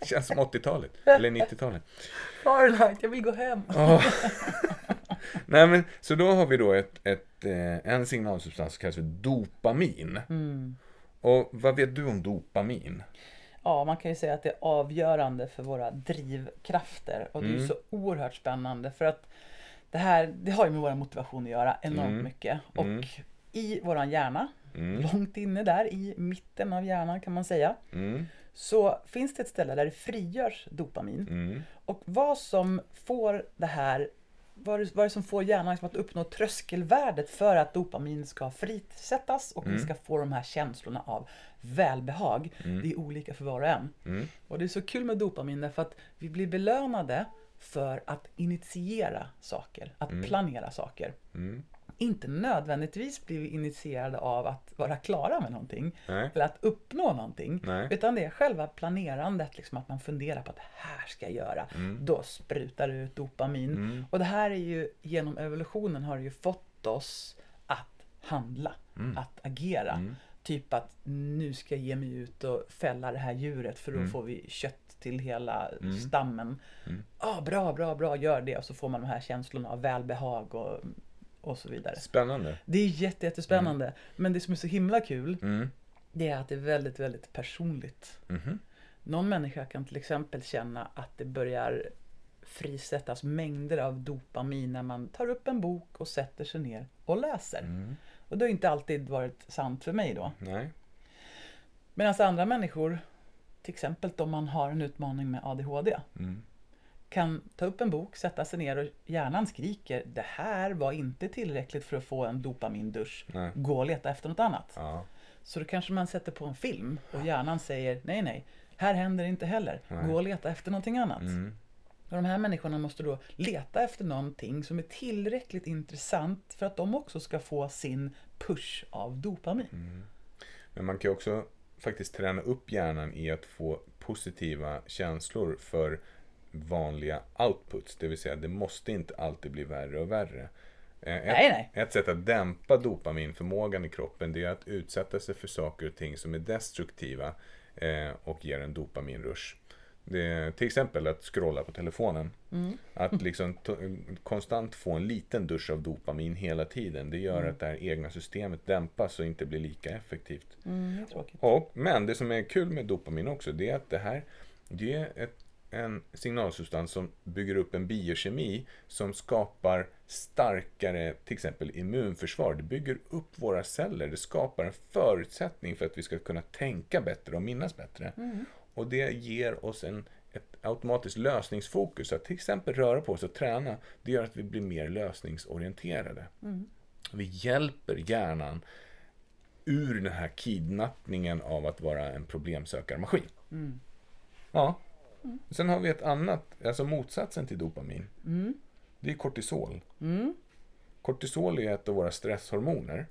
Speaker 2: Det känns som 80-talet, eller 90-talet.
Speaker 1: Fahrenheit, jag vill gå hem.
Speaker 2: Ja. Nej, men, så då har vi då ett, ett, eh, en signalsubstans som kallas för dopamin. Och vad vet du om dopamin?
Speaker 1: Ja, man kan ju säga att det är avgörande för våra drivkrafter. Och det är
Speaker 2: Mm.
Speaker 1: så oerhört spännande för att det här, det har ju med vår motivation att göra enormt
Speaker 2: Mm.
Speaker 1: mycket. Och i våran hjärna,
Speaker 2: Mm.
Speaker 1: långt inne där i mitten av hjärnan kan man säga,
Speaker 2: Mm,
Speaker 1: så finns det ett ställe där det frigörs dopamin.
Speaker 2: mm,
Speaker 1: Och vad som får det här, vad är, vad det som får hjärnan liksom att uppnå tröskelvärdet för att dopamin ska frisättas och vi ska få de här känslorna av välbehag. Det är olika för var och en.
Speaker 2: mm,
Speaker 1: Och det är så kul med dopamin därför att vi blir belönade för att initiera saker, att planera saker.
Speaker 2: mm.
Speaker 1: Inte nödvändigtvis blir vi initierade av att vara klara med någonting
Speaker 2: Nej.
Speaker 1: eller att uppnå någonting.
Speaker 2: Nej.
Speaker 1: Utan det är själva planerandet, liksom att man funderar på att det här ska jag göra.
Speaker 2: Mm.
Speaker 1: Då sprutar det ut dopamin. Och det här är ju, genom evolutionen har det ju fått oss att handla,
Speaker 2: Mm.
Speaker 1: att agera. Typ att nu ska jag ge mig ut och fälla det här djuret för då
Speaker 2: Mm.
Speaker 1: får vi kött till hela stammen. Ah, bra, bra, bra, gör det. Och så får man de här känslorna av välbehag och, och så vidare.
Speaker 2: Spännande.
Speaker 1: Det är jätte, jättespännande. Men det som är så himla kul,
Speaker 2: Mm.
Speaker 1: det är att det är väldigt, väldigt personligt.
Speaker 2: Mhm.
Speaker 1: Någon människa kan till exempel känna att det börjar frisättas mängder av dopamin när man tar upp en bok och sätter sig ner och läser.
Speaker 2: Mm.
Speaker 1: Och det har inte alltid varit sant för mig då.
Speaker 2: Nej.
Speaker 1: Medan andra människor, till exempel om man har en utmaning med ADHD,
Speaker 2: Mm.
Speaker 1: kan ta upp en bok, sätta sig ner och hjärnan skriker det här var inte tillräckligt för att få en dopamindusch.
Speaker 2: Nej.
Speaker 1: Gå och leta efter något annat.
Speaker 2: Ja.
Speaker 1: Så då kanske man sätter på en film och hjärnan säger nej, nej, här händer det inte heller. Gå och leta efter någonting annat.
Speaker 2: Mm.
Speaker 1: Och de här människorna måste då leta efter någonting som är tillräckligt intressant för att de också ska få sin push av dopamin.
Speaker 2: Mm. Men man kan också faktiskt träna upp hjärnan i att få positiva känslor för vanliga outputs. Det vill säga, det måste inte alltid bli värre och värre. Eh, Ett,
Speaker 1: Nej, nej.
Speaker 2: ett sätt att dämpa dopaminförmågan i kroppen det är att utsätta sig för saker och ting som är destruktiva eh, och ger en dopaminrush. Det till exempel att scrolla på telefonen. Att liksom konstant få en liten dusch av dopamin hela tiden. Det gör att det här egna systemet dämpas och inte blir lika effektivt.
Speaker 1: Mm.
Speaker 2: Och, men det som är kul med dopamin också, det är att det här det är ett, en signalsubstans som bygger upp en biokemi som skapar starkare, till exempel immunförsvar. Det bygger upp våra celler. Det skapar en förutsättning för att vi ska kunna tänka bättre och minnas bättre. Och det ger oss en, ett automatiskt lösningsfokus. Att till exempel röra på oss och träna, det gör att vi blir mer lösningsorienterade. Vi hjälper hjärnan ur den här kidnappningen av att vara en problemsökarmaskin. Ja. Sen har vi ett annat, alltså motsatsen till dopamin. Det är kortisol. Kortisol är ett av våra stresshormoner.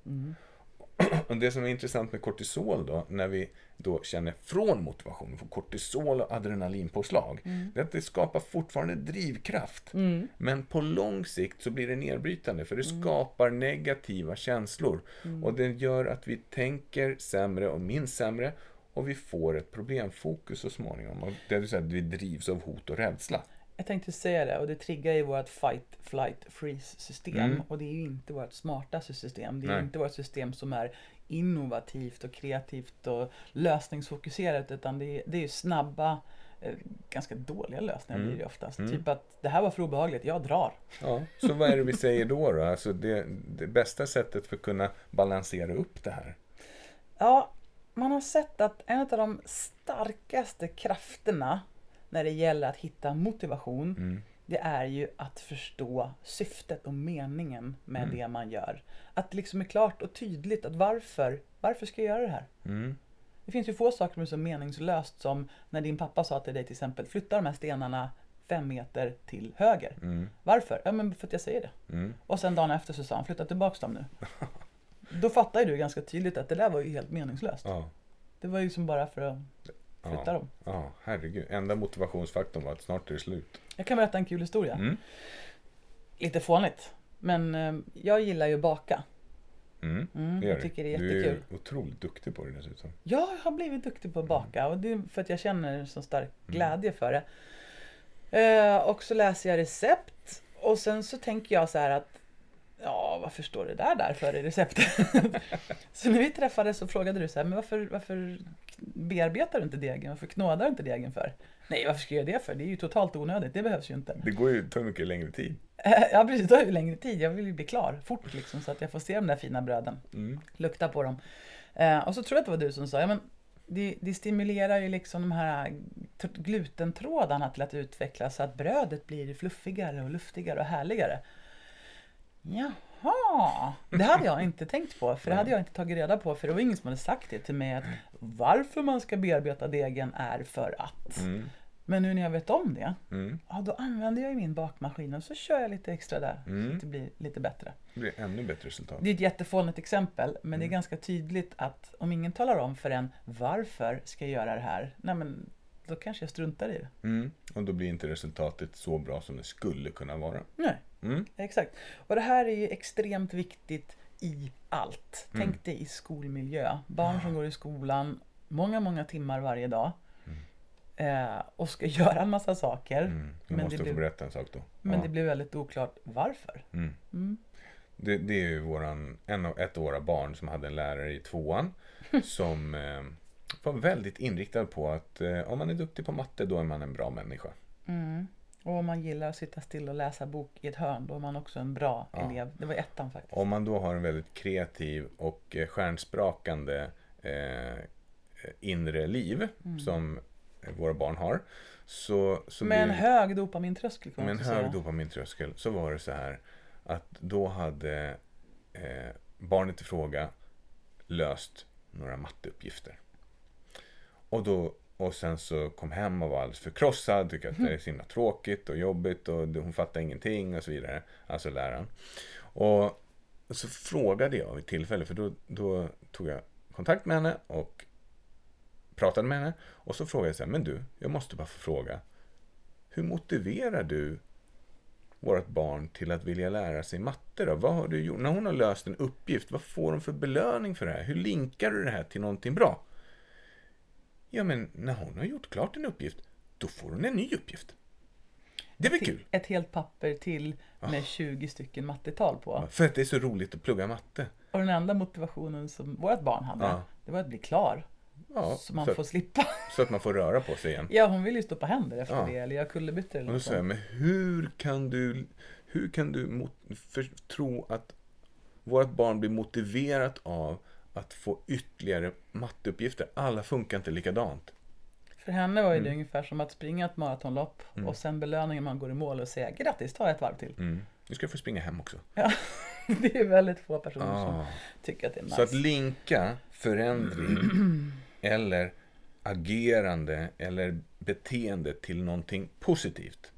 Speaker 2: Och det som är intressant med kortisol då, när vi då känner från motivation, vi får kortisol och adrenalinpåslag, det är att det skapar fortfarande drivkraft. Men på lång sikt så blir det nedbrytande, för det skapar negativa känslor. Och det gör att vi tänker sämre och minns sämre, och vi får ett problemfokus så småningom. Och det vill säga att vi drivs av hot och rädsla.
Speaker 1: Jag tänkte säga det och det triggar ju vårt fight, flight, freeze system.
Speaker 2: Mm.
Speaker 1: Och det är ju inte vårt smartaste system. Det är
Speaker 2: Nej.
Speaker 1: inte vårt system som är innovativt och kreativt och lösningsfokuserat. Utan det är, det är ju snabba, eh, ganska dåliga lösningar
Speaker 2: Mm.
Speaker 1: blir det oftast. Typ att det här var för obehagligt, jag drar.
Speaker 2: Ja, så vad är det vi säger då? då? Alltså det, det bästa sättet för att kunna balansera upp det här.
Speaker 1: Ja, man har sett att en av de starkaste krafterna när det gäller att hitta motivation,
Speaker 2: Mm.
Speaker 1: Det är ju att förstå syftet och meningen med
Speaker 2: Mm.
Speaker 1: det man gör. Att det liksom är klart och tydligt att varför, varför ska jag göra det här?
Speaker 2: Mm.
Speaker 1: Det finns ju få saker som är så meningslöst som när din pappa sa till dig till exempel, flytta de här stenarna fem meter till höger.
Speaker 2: Mm.
Speaker 1: Varför? Ja men för att jag säger det.
Speaker 2: Mm.
Speaker 1: Och sen dagen efter så sa han flytta tillbaks dem nu. Då fattar ju du ganska tydligt att det där var ju helt meningslöst.
Speaker 2: Ja.
Speaker 1: Det var ju som bara för att flytta
Speaker 2: Ja.
Speaker 1: dem.
Speaker 2: ja, herregud. Enda motivationsfaktorn var att snart är det slut.
Speaker 1: Jag kan berätta en kul historia.
Speaker 2: Mm.
Speaker 1: Lite fånigt. Men eh, jag gillar ju att baka.
Speaker 2: Mm.
Speaker 1: Mm, jag tycker det är
Speaker 2: Du är
Speaker 1: jättekul.
Speaker 2: otroligt duktig på det dessutom.
Speaker 1: Jag har blivit duktig på att baka och det är för att jag känner så stark glädje för det. Eh, och så läser jag recept och sen så tänker jag så här att Ja, varför står det där där för i receptet? så när vi träffades så frågade du så här, men varför, varför bearbetar du inte degen? Varför knådar du inte degen för? Nej, varför ska jag göra det för? Det är ju totalt onödigt, det behövs ju inte.
Speaker 2: Det går ju tar mycket längre tid.
Speaker 1: ja, precis, det tar ju längre tid. Jag vill ju bli klar fort liksom så att jag får se de där fina bröden.
Speaker 2: Mm.
Speaker 1: lukta på dem. Eh, och så tror jag att det var du som sa, ja men det, det stimulerar ju liksom de här glutentrådarna till att utvecklas så att brödet blir fluffigare och luftigare och härligare. Jaha, det hade jag inte tänkt på, för det hade jag inte tagit reda på, för det var ingen som hade sagt det till mig att varför man ska bearbeta degen är för att.
Speaker 2: Mm.
Speaker 1: Men nu när jag vet om det,
Speaker 2: Mm.
Speaker 1: ja då använder jag min bakmaskin och så kör jag lite extra där, så
Speaker 2: Mm.
Speaker 1: att det blir lite bättre.
Speaker 2: Det blir ännu bättre resultat.
Speaker 1: Det är ett jättefånigt exempel, men det
Speaker 2: Mm.
Speaker 1: är ganska tydligt att om ingen talar om för en varför ska jag göra det här? Nej men då kanske jag struntar i det.
Speaker 2: Mm. Och då blir inte resultatet så bra som det skulle kunna vara.
Speaker 1: Nej,
Speaker 2: Mm.
Speaker 1: exakt. Och det här är ju extremt viktigt i allt.
Speaker 2: Mm.
Speaker 1: Tänk dig i skolmiljö. Barn som går i skolan många, många timmar varje dag. Eh, och ska göra en massa saker.
Speaker 2: Mm. Jag
Speaker 1: Men,
Speaker 2: måste
Speaker 1: det
Speaker 2: få
Speaker 1: blir,
Speaker 2: berätta en sak då.
Speaker 1: men
Speaker 2: Ja.
Speaker 1: det blir väldigt oklart varför.
Speaker 2: Mm.
Speaker 1: Mm.
Speaker 2: Det, det är ju våran, en av, ett av våra barn som hade en lärare i tvåan som eh, var väldigt inriktad på att eh, om man är duktig på matte då är man en bra människa.
Speaker 1: Mm. Och om man gillar att sitta still och läsa bok i ett hörn, då är man också en bra
Speaker 2: Ja.
Speaker 1: elev. Det var ettan faktiskt.
Speaker 2: Om man då har en väldigt kreativ och eh, stjärnsprakande eh, inre liv
Speaker 1: Mm.
Speaker 2: som våra barn har. Så, så
Speaker 1: Med en
Speaker 2: blir-
Speaker 1: hög dopamintröskel
Speaker 2: med en hög dopamintröskel så var det så här att då hade eh, barnet i fråga löst några matteuppgifter. Och, då, och sen så kom hem och var alldeles förkrossad, tyckte att det är så himla tråkigt och jobbigt och hon fattar ingenting och så vidare. Alltså läraren. Och så frågade jag vid tillfälle, för då, då tog jag kontakt med henne och pratade med henne. Och så frågade jag så här, men du, jag måste bara få fråga. Hur motiverar du vårt barn till att vilja lära sig matte då? Vad har du gjort? När hon har löst en uppgift, vad får hon för belöning för det här? Hur linkar du det här till någonting bra? Ja, men när hon har gjort klart en uppgift, då får hon en ny uppgift. Det väl kul?
Speaker 1: Ett helt papper till med 20 stycken mattetal på.
Speaker 2: För att det är så roligt att plugga matte.
Speaker 1: Och den enda motivationen som vårt barn hade,
Speaker 2: Ja.
Speaker 1: det var att bli klar.
Speaker 2: Ja,
Speaker 1: så man
Speaker 2: så,
Speaker 1: får
Speaker 2: att,
Speaker 1: slippa.
Speaker 2: så att man får röra på sig igen.
Speaker 1: Ja, hon vill ju stå på händer efter
Speaker 2: Ja.
Speaker 1: det, eller göra kullerbyttor eller något
Speaker 2: säger men hur kan du, hur kan du mot, för, tro att vårt barn blir motiverat av att få ytterligare matteuppgifter? Alla funkar inte likadant.
Speaker 1: För henne var ju
Speaker 2: Mm.
Speaker 1: det ungefär som att springa ett maratonlopp och sen belöningen man går i mål och säga grattis, ta ett varv till.
Speaker 2: Mm. Nu ska jag få springa hem också.
Speaker 1: Ja, det är väldigt få personer som
Speaker 2: Ah.
Speaker 1: tycker att det är nice.
Speaker 2: Så att linka förändring eller agerande eller beteende till någonting positivt.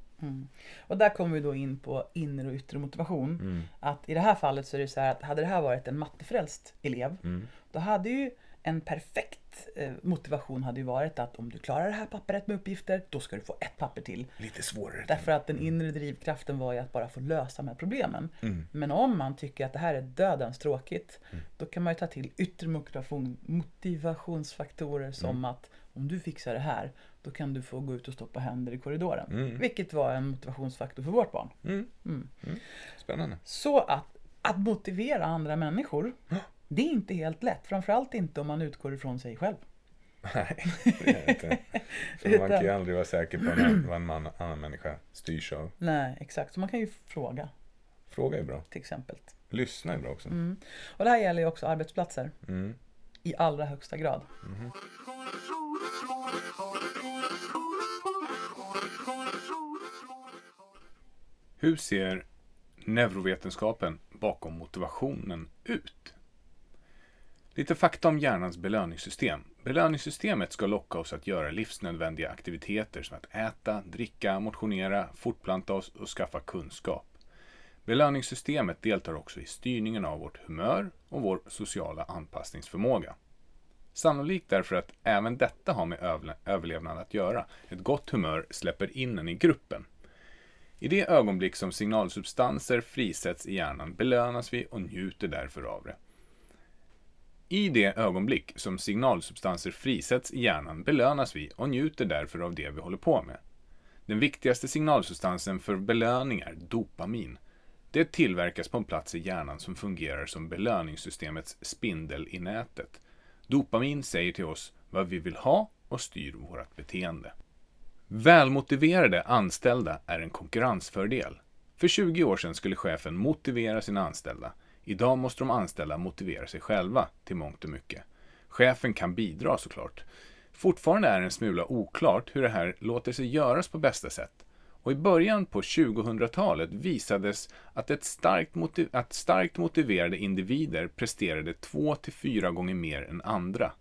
Speaker 1: Och där kommer vi då in på inre och yttre motivation. Att i det här fallet så är det så här att hade det här varit en mattefrälst elev, då hade ju en perfekt eh, motivation hade ju varit att om du klarar det här pappret med uppgifter, då ska du få ett papper till.
Speaker 2: Lite svårare.
Speaker 1: Därför att den inre drivkraften var ju att bara få lösa de här problemen. Men om man tycker att det här är dödens tråkigt, då kan man ju ta till yttre motivation, motivationsfaktorer som att om du fixar det här, då kan du få gå ut och stå på händer i korridoren. Vilket var en motivationsfaktor för vårt barn.
Speaker 2: Mm. Spännande.
Speaker 1: Så att, att motivera andra människor, det är inte helt lätt. Framförallt inte om man utgår ifrån sig själv.
Speaker 2: Nej, det är inte. För man kan ju aldrig vara säker på vad en man, annan människa styrs av.
Speaker 1: Nej, exakt. Så man kan ju fråga,
Speaker 2: Fråga är bra.
Speaker 1: till exempel.
Speaker 2: Lyssna är bra också.
Speaker 1: Och det här gäller ju också arbetsplatser.
Speaker 2: Mm.
Speaker 1: I allra högsta grad.
Speaker 2: Hur ser neurovetenskapen bakom motivationen ut? Lite fakta om hjärnans belöningssystem. Belöningssystemet ska locka oss att göra livsnödvändiga aktiviteter som att äta, dricka, motionera, fortplanta oss och skaffa kunskap. Belöningssystemet deltar också i styrningen av vårt humör och vår sociala anpassningsförmåga. Sannolikt därför att även detta har med överlevnad att göra. Ett gott humör släpper in en i gruppen. I det ögonblick som signalsubstanser frisätts i hjärnan belönas vi och njuter därför av det. I det ögonblick som signalsubstanser frisätts i hjärnan belönas vi och njuter därför av det vi håller på med. Den viktigaste signalsubstansen för belöning är dopamin. Det tillverkas på en plats i hjärnan som fungerar som belöningssystemets spindel i nätet. Dopamin säger till oss vad vi vill ha och styr vårt beteende. Välmotiverade anställda är en konkurrensfördel. För 20 år sedan skulle chefen motivera sina anställda. Idag måste de anställda motivera sig själva till mångt och mycket. Chefen kan bidra såklart. Fortfarande är det en smula oklart hur det här låter sig göras på bästa sätt. Och i början på 2000-talet visades att, ett starkt att starkt motiverade individer presterade två till fyra gånger mer än andra.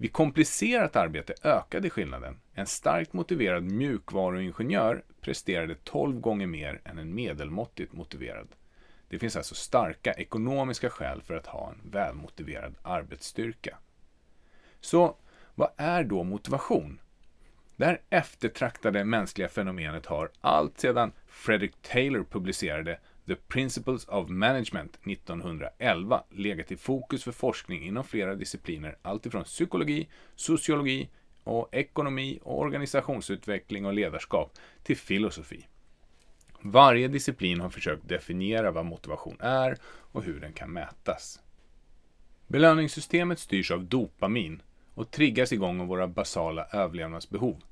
Speaker 2: Vid komplicerat arbete ökade skillnaden. En starkt motiverad mjukvaruingenjör presterade 12 gånger mer än en medelmåttigt motiverad. Det finns alltså starka ekonomiska skäl för att ha en välmotiverad arbetsstyrka. Så vad är då motivation? Det här eftertraktade mänskliga fenomenet har allt sedan Frederick Taylor publicerade The Principles of Management 1911 legat i fokus för forskning inom flera discipliner, alltifrån psykologi, sociologi och ekonomi och organisationsutveckling och ledarskap till filosofi. Varje disciplin har försökt definiera vad motivation är och hur den kan mätas. Belöningssystemet styrs av dopamin och triggas igång av våra basala överlevnadsbehov.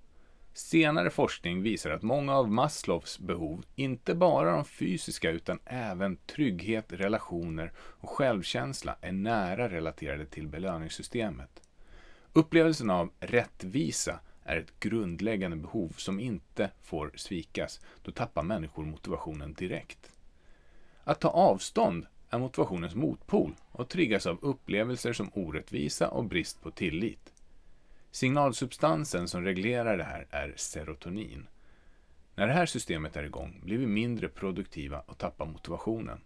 Speaker 2: Senare forskning visar att många av Maslows behov, inte bara de fysiska utan även trygghet, relationer och självkänsla, är nära relaterade till belöningssystemet. Upplevelsen av rättvisa är ett grundläggande behov som inte får svikas. Då tappar människor motivationen direkt. Att ta avstånd är motivationens motpol och triggas av upplevelser som orättvisa och brist på tillit. Signalsubstansen som reglerar det här är serotonin. När det här systemet är igång blir vi mindre produktiva och tappar motivationen.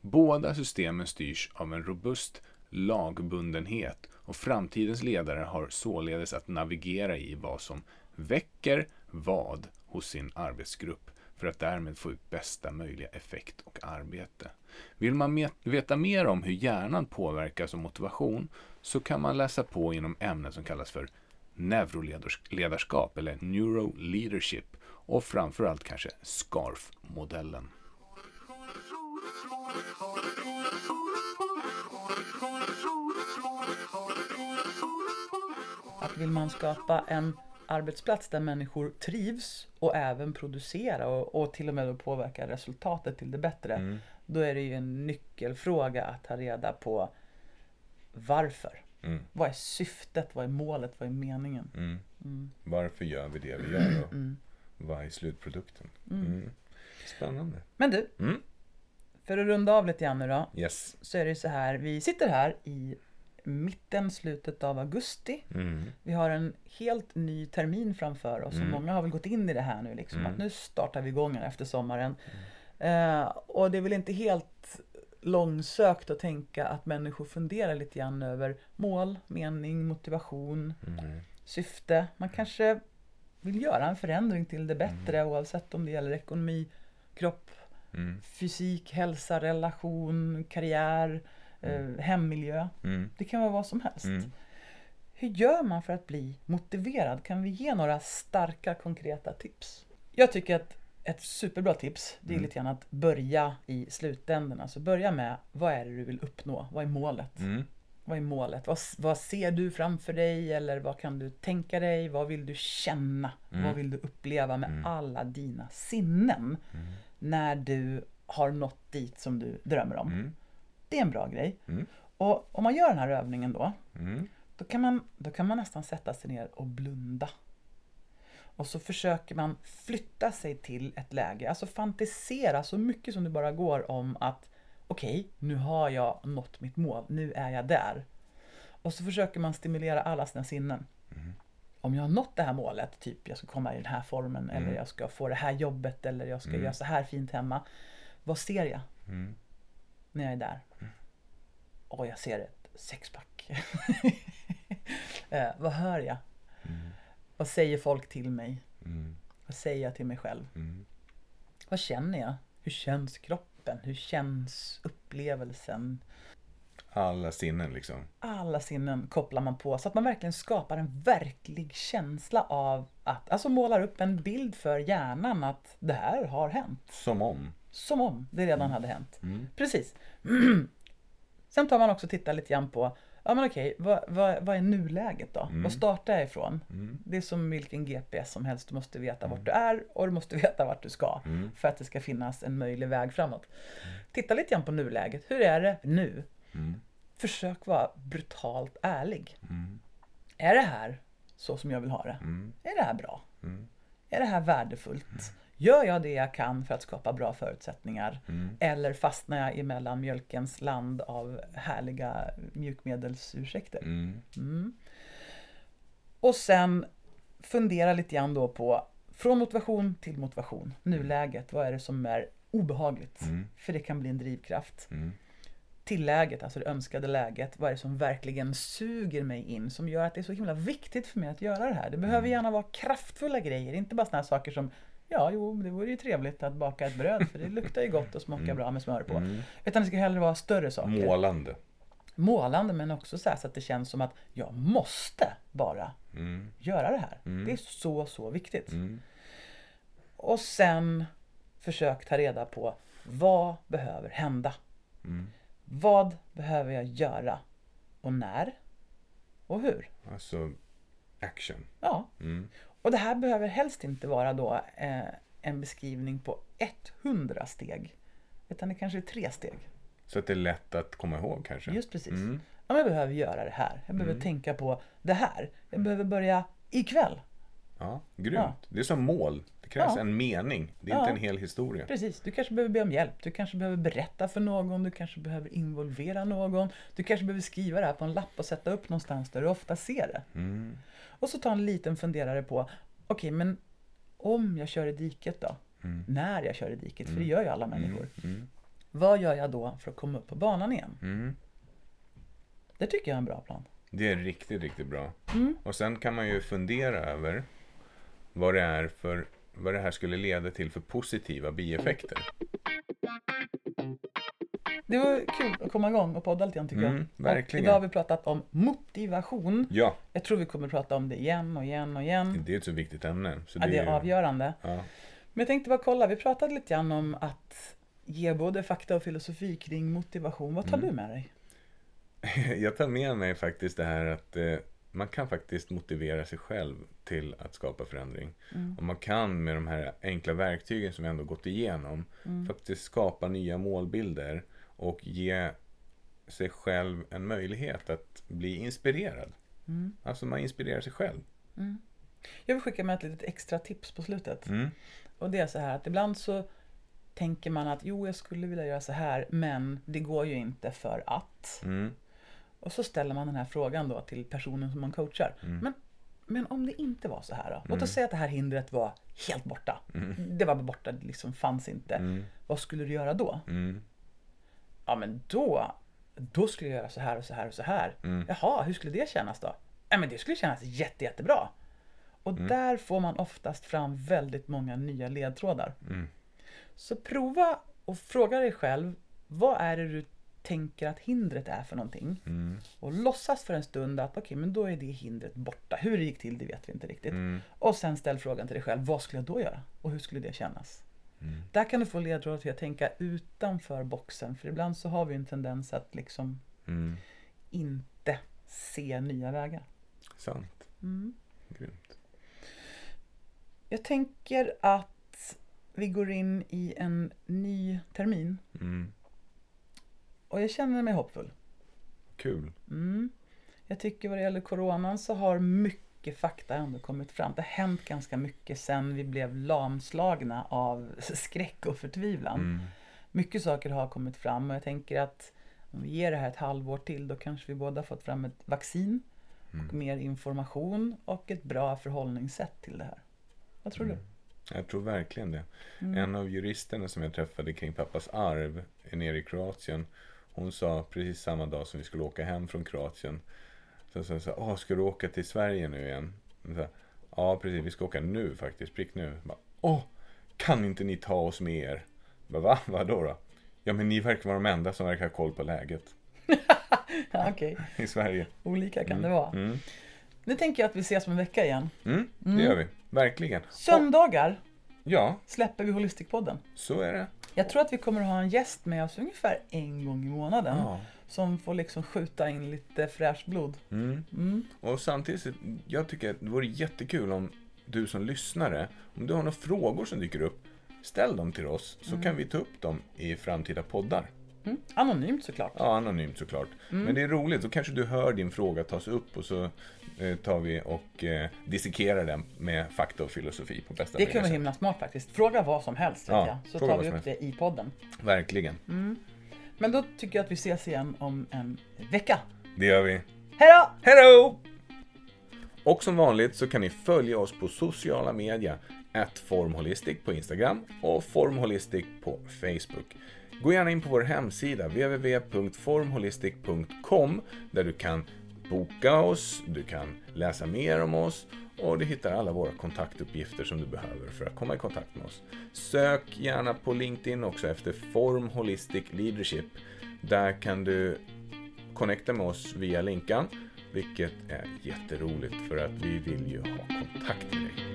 Speaker 2: Båda systemen styrs av en robust lagbundenhet och framtidens ledare har således att navigera i vad som väcker vad hos sin arbetsgrupp för att därmed få ut bästa möjliga effekt och arbete. Vill man veta mer om hur hjärnan påverkas av motivation så kan man läsa på inom ämnen som kallas för neuroledarskap eller neuroleadership och framförallt kanske SCARF-modellen.
Speaker 1: Att vill man skapa en arbetsplats där människor trivs och även producera och, och till och med påverka resultatet till det bättre. Då är det ju en nyckelfråga att ta reda på varför.
Speaker 2: Mm.
Speaker 1: Vad är syftet? Vad är målet? Vad är meningen?
Speaker 2: Mm. Varför gör vi det vi gör och vad är slutprodukten? Mm. Spännande.
Speaker 1: Men du,
Speaker 2: Mm.
Speaker 1: för att runda av lite grann nu då.
Speaker 2: Yes.
Speaker 1: Så är det så här, vi sitter här i mitten, slutet av augusti.
Speaker 2: Mm.
Speaker 1: Vi har en helt ny termin framför oss och många har väl gått in i det här nu liksom. Att nu startar vi igång efter sommaren. Eh, och det är väl inte helt långsökt att tänka att människor funderar lite grann över mål, mening, motivation,
Speaker 2: Mm.
Speaker 1: syfte. Man kanske vill göra en förändring till det bättre oavsett om det gäller ekonomi, kropp,
Speaker 2: Mm.
Speaker 1: fysik, hälsa, relation, karriär, eh, hemmiljö.
Speaker 2: Mm.
Speaker 1: Det kan vara vad som helst.
Speaker 2: Mm.
Speaker 1: Hur gör man för att bli motiverad? Kan vi ge några starka konkreta tips? Jag tycker att ett superbra tips det är
Speaker 2: Mm.
Speaker 1: lite grann att börja i slutändan. Alltså börja med vad är det du vill uppnå? Vad är målet?
Speaker 2: Mm.
Speaker 1: Vad är målet? Vad, vad ser du framför dig? Eller vad kan du tänka dig? Vad vill du känna?
Speaker 2: Mm.
Speaker 1: Vad vill du uppleva med alla dina sinnen? När du har nått dit som du drömmer om.
Speaker 2: Mm.
Speaker 1: Det är en bra grej.
Speaker 2: Mm.
Speaker 1: Och om man gör den här övningen då,
Speaker 2: Mm.
Speaker 1: då kan, man, då kan man nästan sätta sig ner och blunda. Och så försöker man flytta sig till ett läge, alltså fantisera så mycket som det bara går om att okej, nu har jag nått mitt mål, nu är jag där. Och så försöker man stimulera alla sina sinnen. Om jag har nått det här målet, typ jag ska komma i den här formen eller jag ska få det här jobbet eller jag ska göra så här fint hemma. Vad ser jag
Speaker 2: Mm.
Speaker 1: när jag är där? Och jag ser ett sexpack. eh, vad hör jag? Vad säger folk till mig?
Speaker 2: Mm.
Speaker 1: Vad säger jag till mig själv?
Speaker 2: Mm.
Speaker 1: Vad känner jag? Hur känns kroppen? Hur känns upplevelsen?
Speaker 2: Alla sinnen liksom.
Speaker 1: Alla sinnen kopplar man på så att man verkligen skapar en verklig känsla av att, alltså målar upp en bild för hjärnan att det här har hänt.
Speaker 2: Som om.
Speaker 1: Som om det redan hade hänt.
Speaker 2: Mm.
Speaker 1: Precis. Sen tar man också och tittar lite grann på, ja men okej, vad, vad, vad är nuläget då? Vad startar jag ifrån?
Speaker 2: Mm.
Speaker 1: Det är som vilken GPS som helst, du måste veta vart du är och du måste veta vart du ska
Speaker 2: Mm.
Speaker 1: för att det ska finnas en möjlig väg framåt. Titta lite grann på nuläget, hur är det nu?
Speaker 2: Mm.
Speaker 1: Försök vara brutalt ärlig.
Speaker 2: Mm.
Speaker 1: Är det här så som jag vill ha det?
Speaker 2: Mm.
Speaker 1: Är det här bra?
Speaker 2: Mm.
Speaker 1: Är det här värdefullt? Gör jag det jag kan för att skapa bra förutsättningar?
Speaker 2: Mm.
Speaker 1: Eller fastnar jag emellan mjölkens land av härliga mjukmedelsursäkter?
Speaker 2: Mm.
Speaker 1: Mm. Och sen fundera lite grann då på från motivation till motivation. Nuläget, vad är det som är obehagligt?
Speaker 2: Mm.
Speaker 1: För det kan bli en drivkraft.
Speaker 2: Mm.
Speaker 1: Till läget, alltså det önskade läget, vad är det som verkligen suger mig in? Som gör att det är så himla viktigt för mig att göra det här. Det behöver gärna vara kraftfulla grejer, inte bara sådana här saker som Ja, jo, det vore ju trevligt att baka ett bröd för det luktar ju gott och smakar bra med smör på.
Speaker 2: Mm.
Speaker 1: Utan det ska hellre vara större saker.
Speaker 2: Målande.
Speaker 1: Målande men också så, så att det känns som att jag måste bara
Speaker 2: Mm.
Speaker 1: göra det här.
Speaker 2: Mm.
Speaker 1: Det är så, så viktigt.
Speaker 2: Mm.
Speaker 1: Och sen försök ta reda på vad behöver hända?
Speaker 2: Mm.
Speaker 1: Vad behöver jag göra? Och när? Och hur?
Speaker 2: Alltså, action.
Speaker 1: Ja,
Speaker 2: Mm.
Speaker 1: Och det här behöver helst inte vara då eh, en beskrivning på 100 steg. Utan det kanske är tre steg.
Speaker 2: Så att det är lätt att komma ihåg kanske.
Speaker 1: Just precis.
Speaker 2: Mm.
Speaker 1: Ja, jag behöver göra det här. Jag behöver tänka på det här. Jag behöver börja ikväll.
Speaker 2: Ja, grymt.
Speaker 1: Ja.
Speaker 2: Det är som mål. Det krävs
Speaker 1: Ja.
Speaker 2: en mening. Det är
Speaker 1: Ja.
Speaker 2: inte en hel historia.
Speaker 1: Precis, du kanske behöver be om hjälp. Du kanske behöver berätta för någon. Du kanske behöver involvera någon. Du kanske behöver skriva det här på en lapp och sätta upp någonstans där du ofta ser det.
Speaker 2: Mm.
Speaker 1: Och så ta en liten funderare på, okej men om jag kör i diket då?
Speaker 2: Mm.
Speaker 1: När jag kör i diket, för det gör ju alla människor.
Speaker 2: Mm.
Speaker 1: Vad gör jag då för att komma upp på banan igen?
Speaker 2: Mm.
Speaker 1: Det tycker jag är en bra plan.
Speaker 2: Det är riktigt, riktigt bra.
Speaker 1: Mm.
Speaker 2: Och sen kan man ju fundera över vad det är för vad det här skulle leda till för positiva bieffekter.
Speaker 1: Det var kul att komma igång och podda lite grann tycker
Speaker 2: Mm,
Speaker 1: jag.
Speaker 2: verkligen.
Speaker 1: Och idag har vi pratat om motivation.
Speaker 2: Ja,
Speaker 1: Jag tror vi kommer prata om det igen och igen och igen.
Speaker 2: det är ett så viktigt ämne. Så
Speaker 1: Ja, det är
Speaker 2: ju-
Speaker 1: avgörande.
Speaker 2: Ja.
Speaker 1: Men jag tänkte bara kolla, vi pratade lite grann om att ge både fakta och filosofi kring motivation. Vad tar
Speaker 2: Mm.
Speaker 1: du med dig?
Speaker 2: Jag tar med mig faktiskt det här att eh, man kan faktiskt motivera sig själv till att skapa förändring. Och man kan med de här enkla verktygen som vi ändå gått igenom faktiskt skapa nya målbilder och ge sig själv en möjlighet att bli inspirerad. Alltså man inspirerar sig själv.
Speaker 1: Jag vill skicka med ett litet extra tips på slutet.
Speaker 2: Mm.
Speaker 1: Och det är så här att ibland så tänker man att jo, jag skulle vilja göra så här, men det går ju inte för att.
Speaker 2: Mm.
Speaker 1: Och så ställer man den här frågan då till personen som man coachar. Men, men om det inte var så här då? Låt oss säga att det här hindret var helt borta. Det var borta, det liksom fanns inte. Vad skulle du göra då?
Speaker 2: Mm.
Speaker 1: Ja men då, då skulle jag göra så här och så här och så här. Jaha, hur skulle det kännas då? Ja men det skulle kännas jätte, jättebra. Och där får man oftast fram väldigt många nya ledtrådar. Så prova och fråga dig själv, vad är det du tänker att hindret är för någonting? Och låtsas för en stund att okej, men då är det hindret borta. Hur det gick till, det vet vi inte riktigt. Och sen ställ frågan till dig själv, vad skulle jag då göra? Och hur skulle det kännas? Där kan du få ledtrådar till att tänka utanför boxen. För ibland så har vi en tendens att liksom
Speaker 2: Mm.
Speaker 1: inte se nya vägar.
Speaker 2: Sant.
Speaker 1: Mm.
Speaker 2: Grymt.
Speaker 1: Jag tänker att vi går in i en ny termin.
Speaker 2: Mm.
Speaker 1: Och jag känner mig hoppfull.
Speaker 2: Kul.
Speaker 1: Mm. Jag tycker vad det gäller coronan så har mycket fakta ändå kommit fram. Det har hänt ganska mycket sen vi blev lamslagna av skräck och förtvivlan.
Speaker 2: Mm.
Speaker 1: Mycket saker har kommit fram och jag tänker att om vi ger det här ett halvår till då kanske vi båda fått fram ett vaccin och mer information och ett bra förhållningssätt till det här. Vad tror du?
Speaker 2: Jag tror verkligen det. En av juristerna som jag träffade kring pappas arv nere i Kroatien. Hon sa precis samma dag som vi skulle åka hem från Kroatien. Så sa jag så här, ska du åka till Sverige nu igen? Sa, ja, precis. Vi ska åka nu faktiskt. Prick nu. Åh, kan inte ni ta oss med er? Bara, Va? Vadå då? Ja, men ni verkar vara de enda som verkar ha koll på läget
Speaker 1: Okej,
Speaker 2: i Sverige.
Speaker 1: olika kan det vara.
Speaker 2: Mm.
Speaker 1: Nu tänker jag att vi ses om en vecka igen.
Speaker 2: Mm, det gör vi. Verkligen.
Speaker 1: Söndagar
Speaker 2: ja,
Speaker 1: släpper vi Holistikpodden.
Speaker 2: så är det.
Speaker 1: Jag tror att vi kommer att ha en gäst med oss ungefär en gång i månaden.
Speaker 2: Ja.
Speaker 1: Som får liksom skjuta in lite fräscht blod.
Speaker 2: Mm.
Speaker 1: Mm.
Speaker 2: Och samtidigt, jag tycker att det vore jättekul om du som lyssnare, om du har några frågor som dyker upp, ställ dem till oss så kan vi ta upp dem i framtida poddar.
Speaker 1: Mm. Anonymt såklart.
Speaker 2: Ja, anonymt såklart. Men det är roligt, då kanske du hör din fråga tas upp och så eh, tar vi och eh, dissekerar den med fakta och filosofi på bästa
Speaker 1: Det kan vara himla smart faktiskt. Fråga vad som helst
Speaker 2: Ja,
Speaker 1: jag. Så tar vi upp det i podden.
Speaker 2: sätt. Verkligen.
Speaker 1: Men då tycker jag att vi ses igen om en vecka.
Speaker 2: Det gör vi.
Speaker 1: Hej då!
Speaker 2: Hej då! Och som vanligt så kan ni följa oss på sociala medier. At formholistic på Instagram och formholistic på Facebook. Gå gärna in på vår hemsida www.formholistic.com där du kan boka oss, du kan läsa mer om oss och du hittar alla våra kontaktuppgifter som du behöver för att komma i kontakt med oss. Sök gärna på LinkedIn också efter Form Holistic Leadership. Där kan du connecta med oss via länkan, vilket är jätteroligt för att vi vill ju ha kontakt med dig.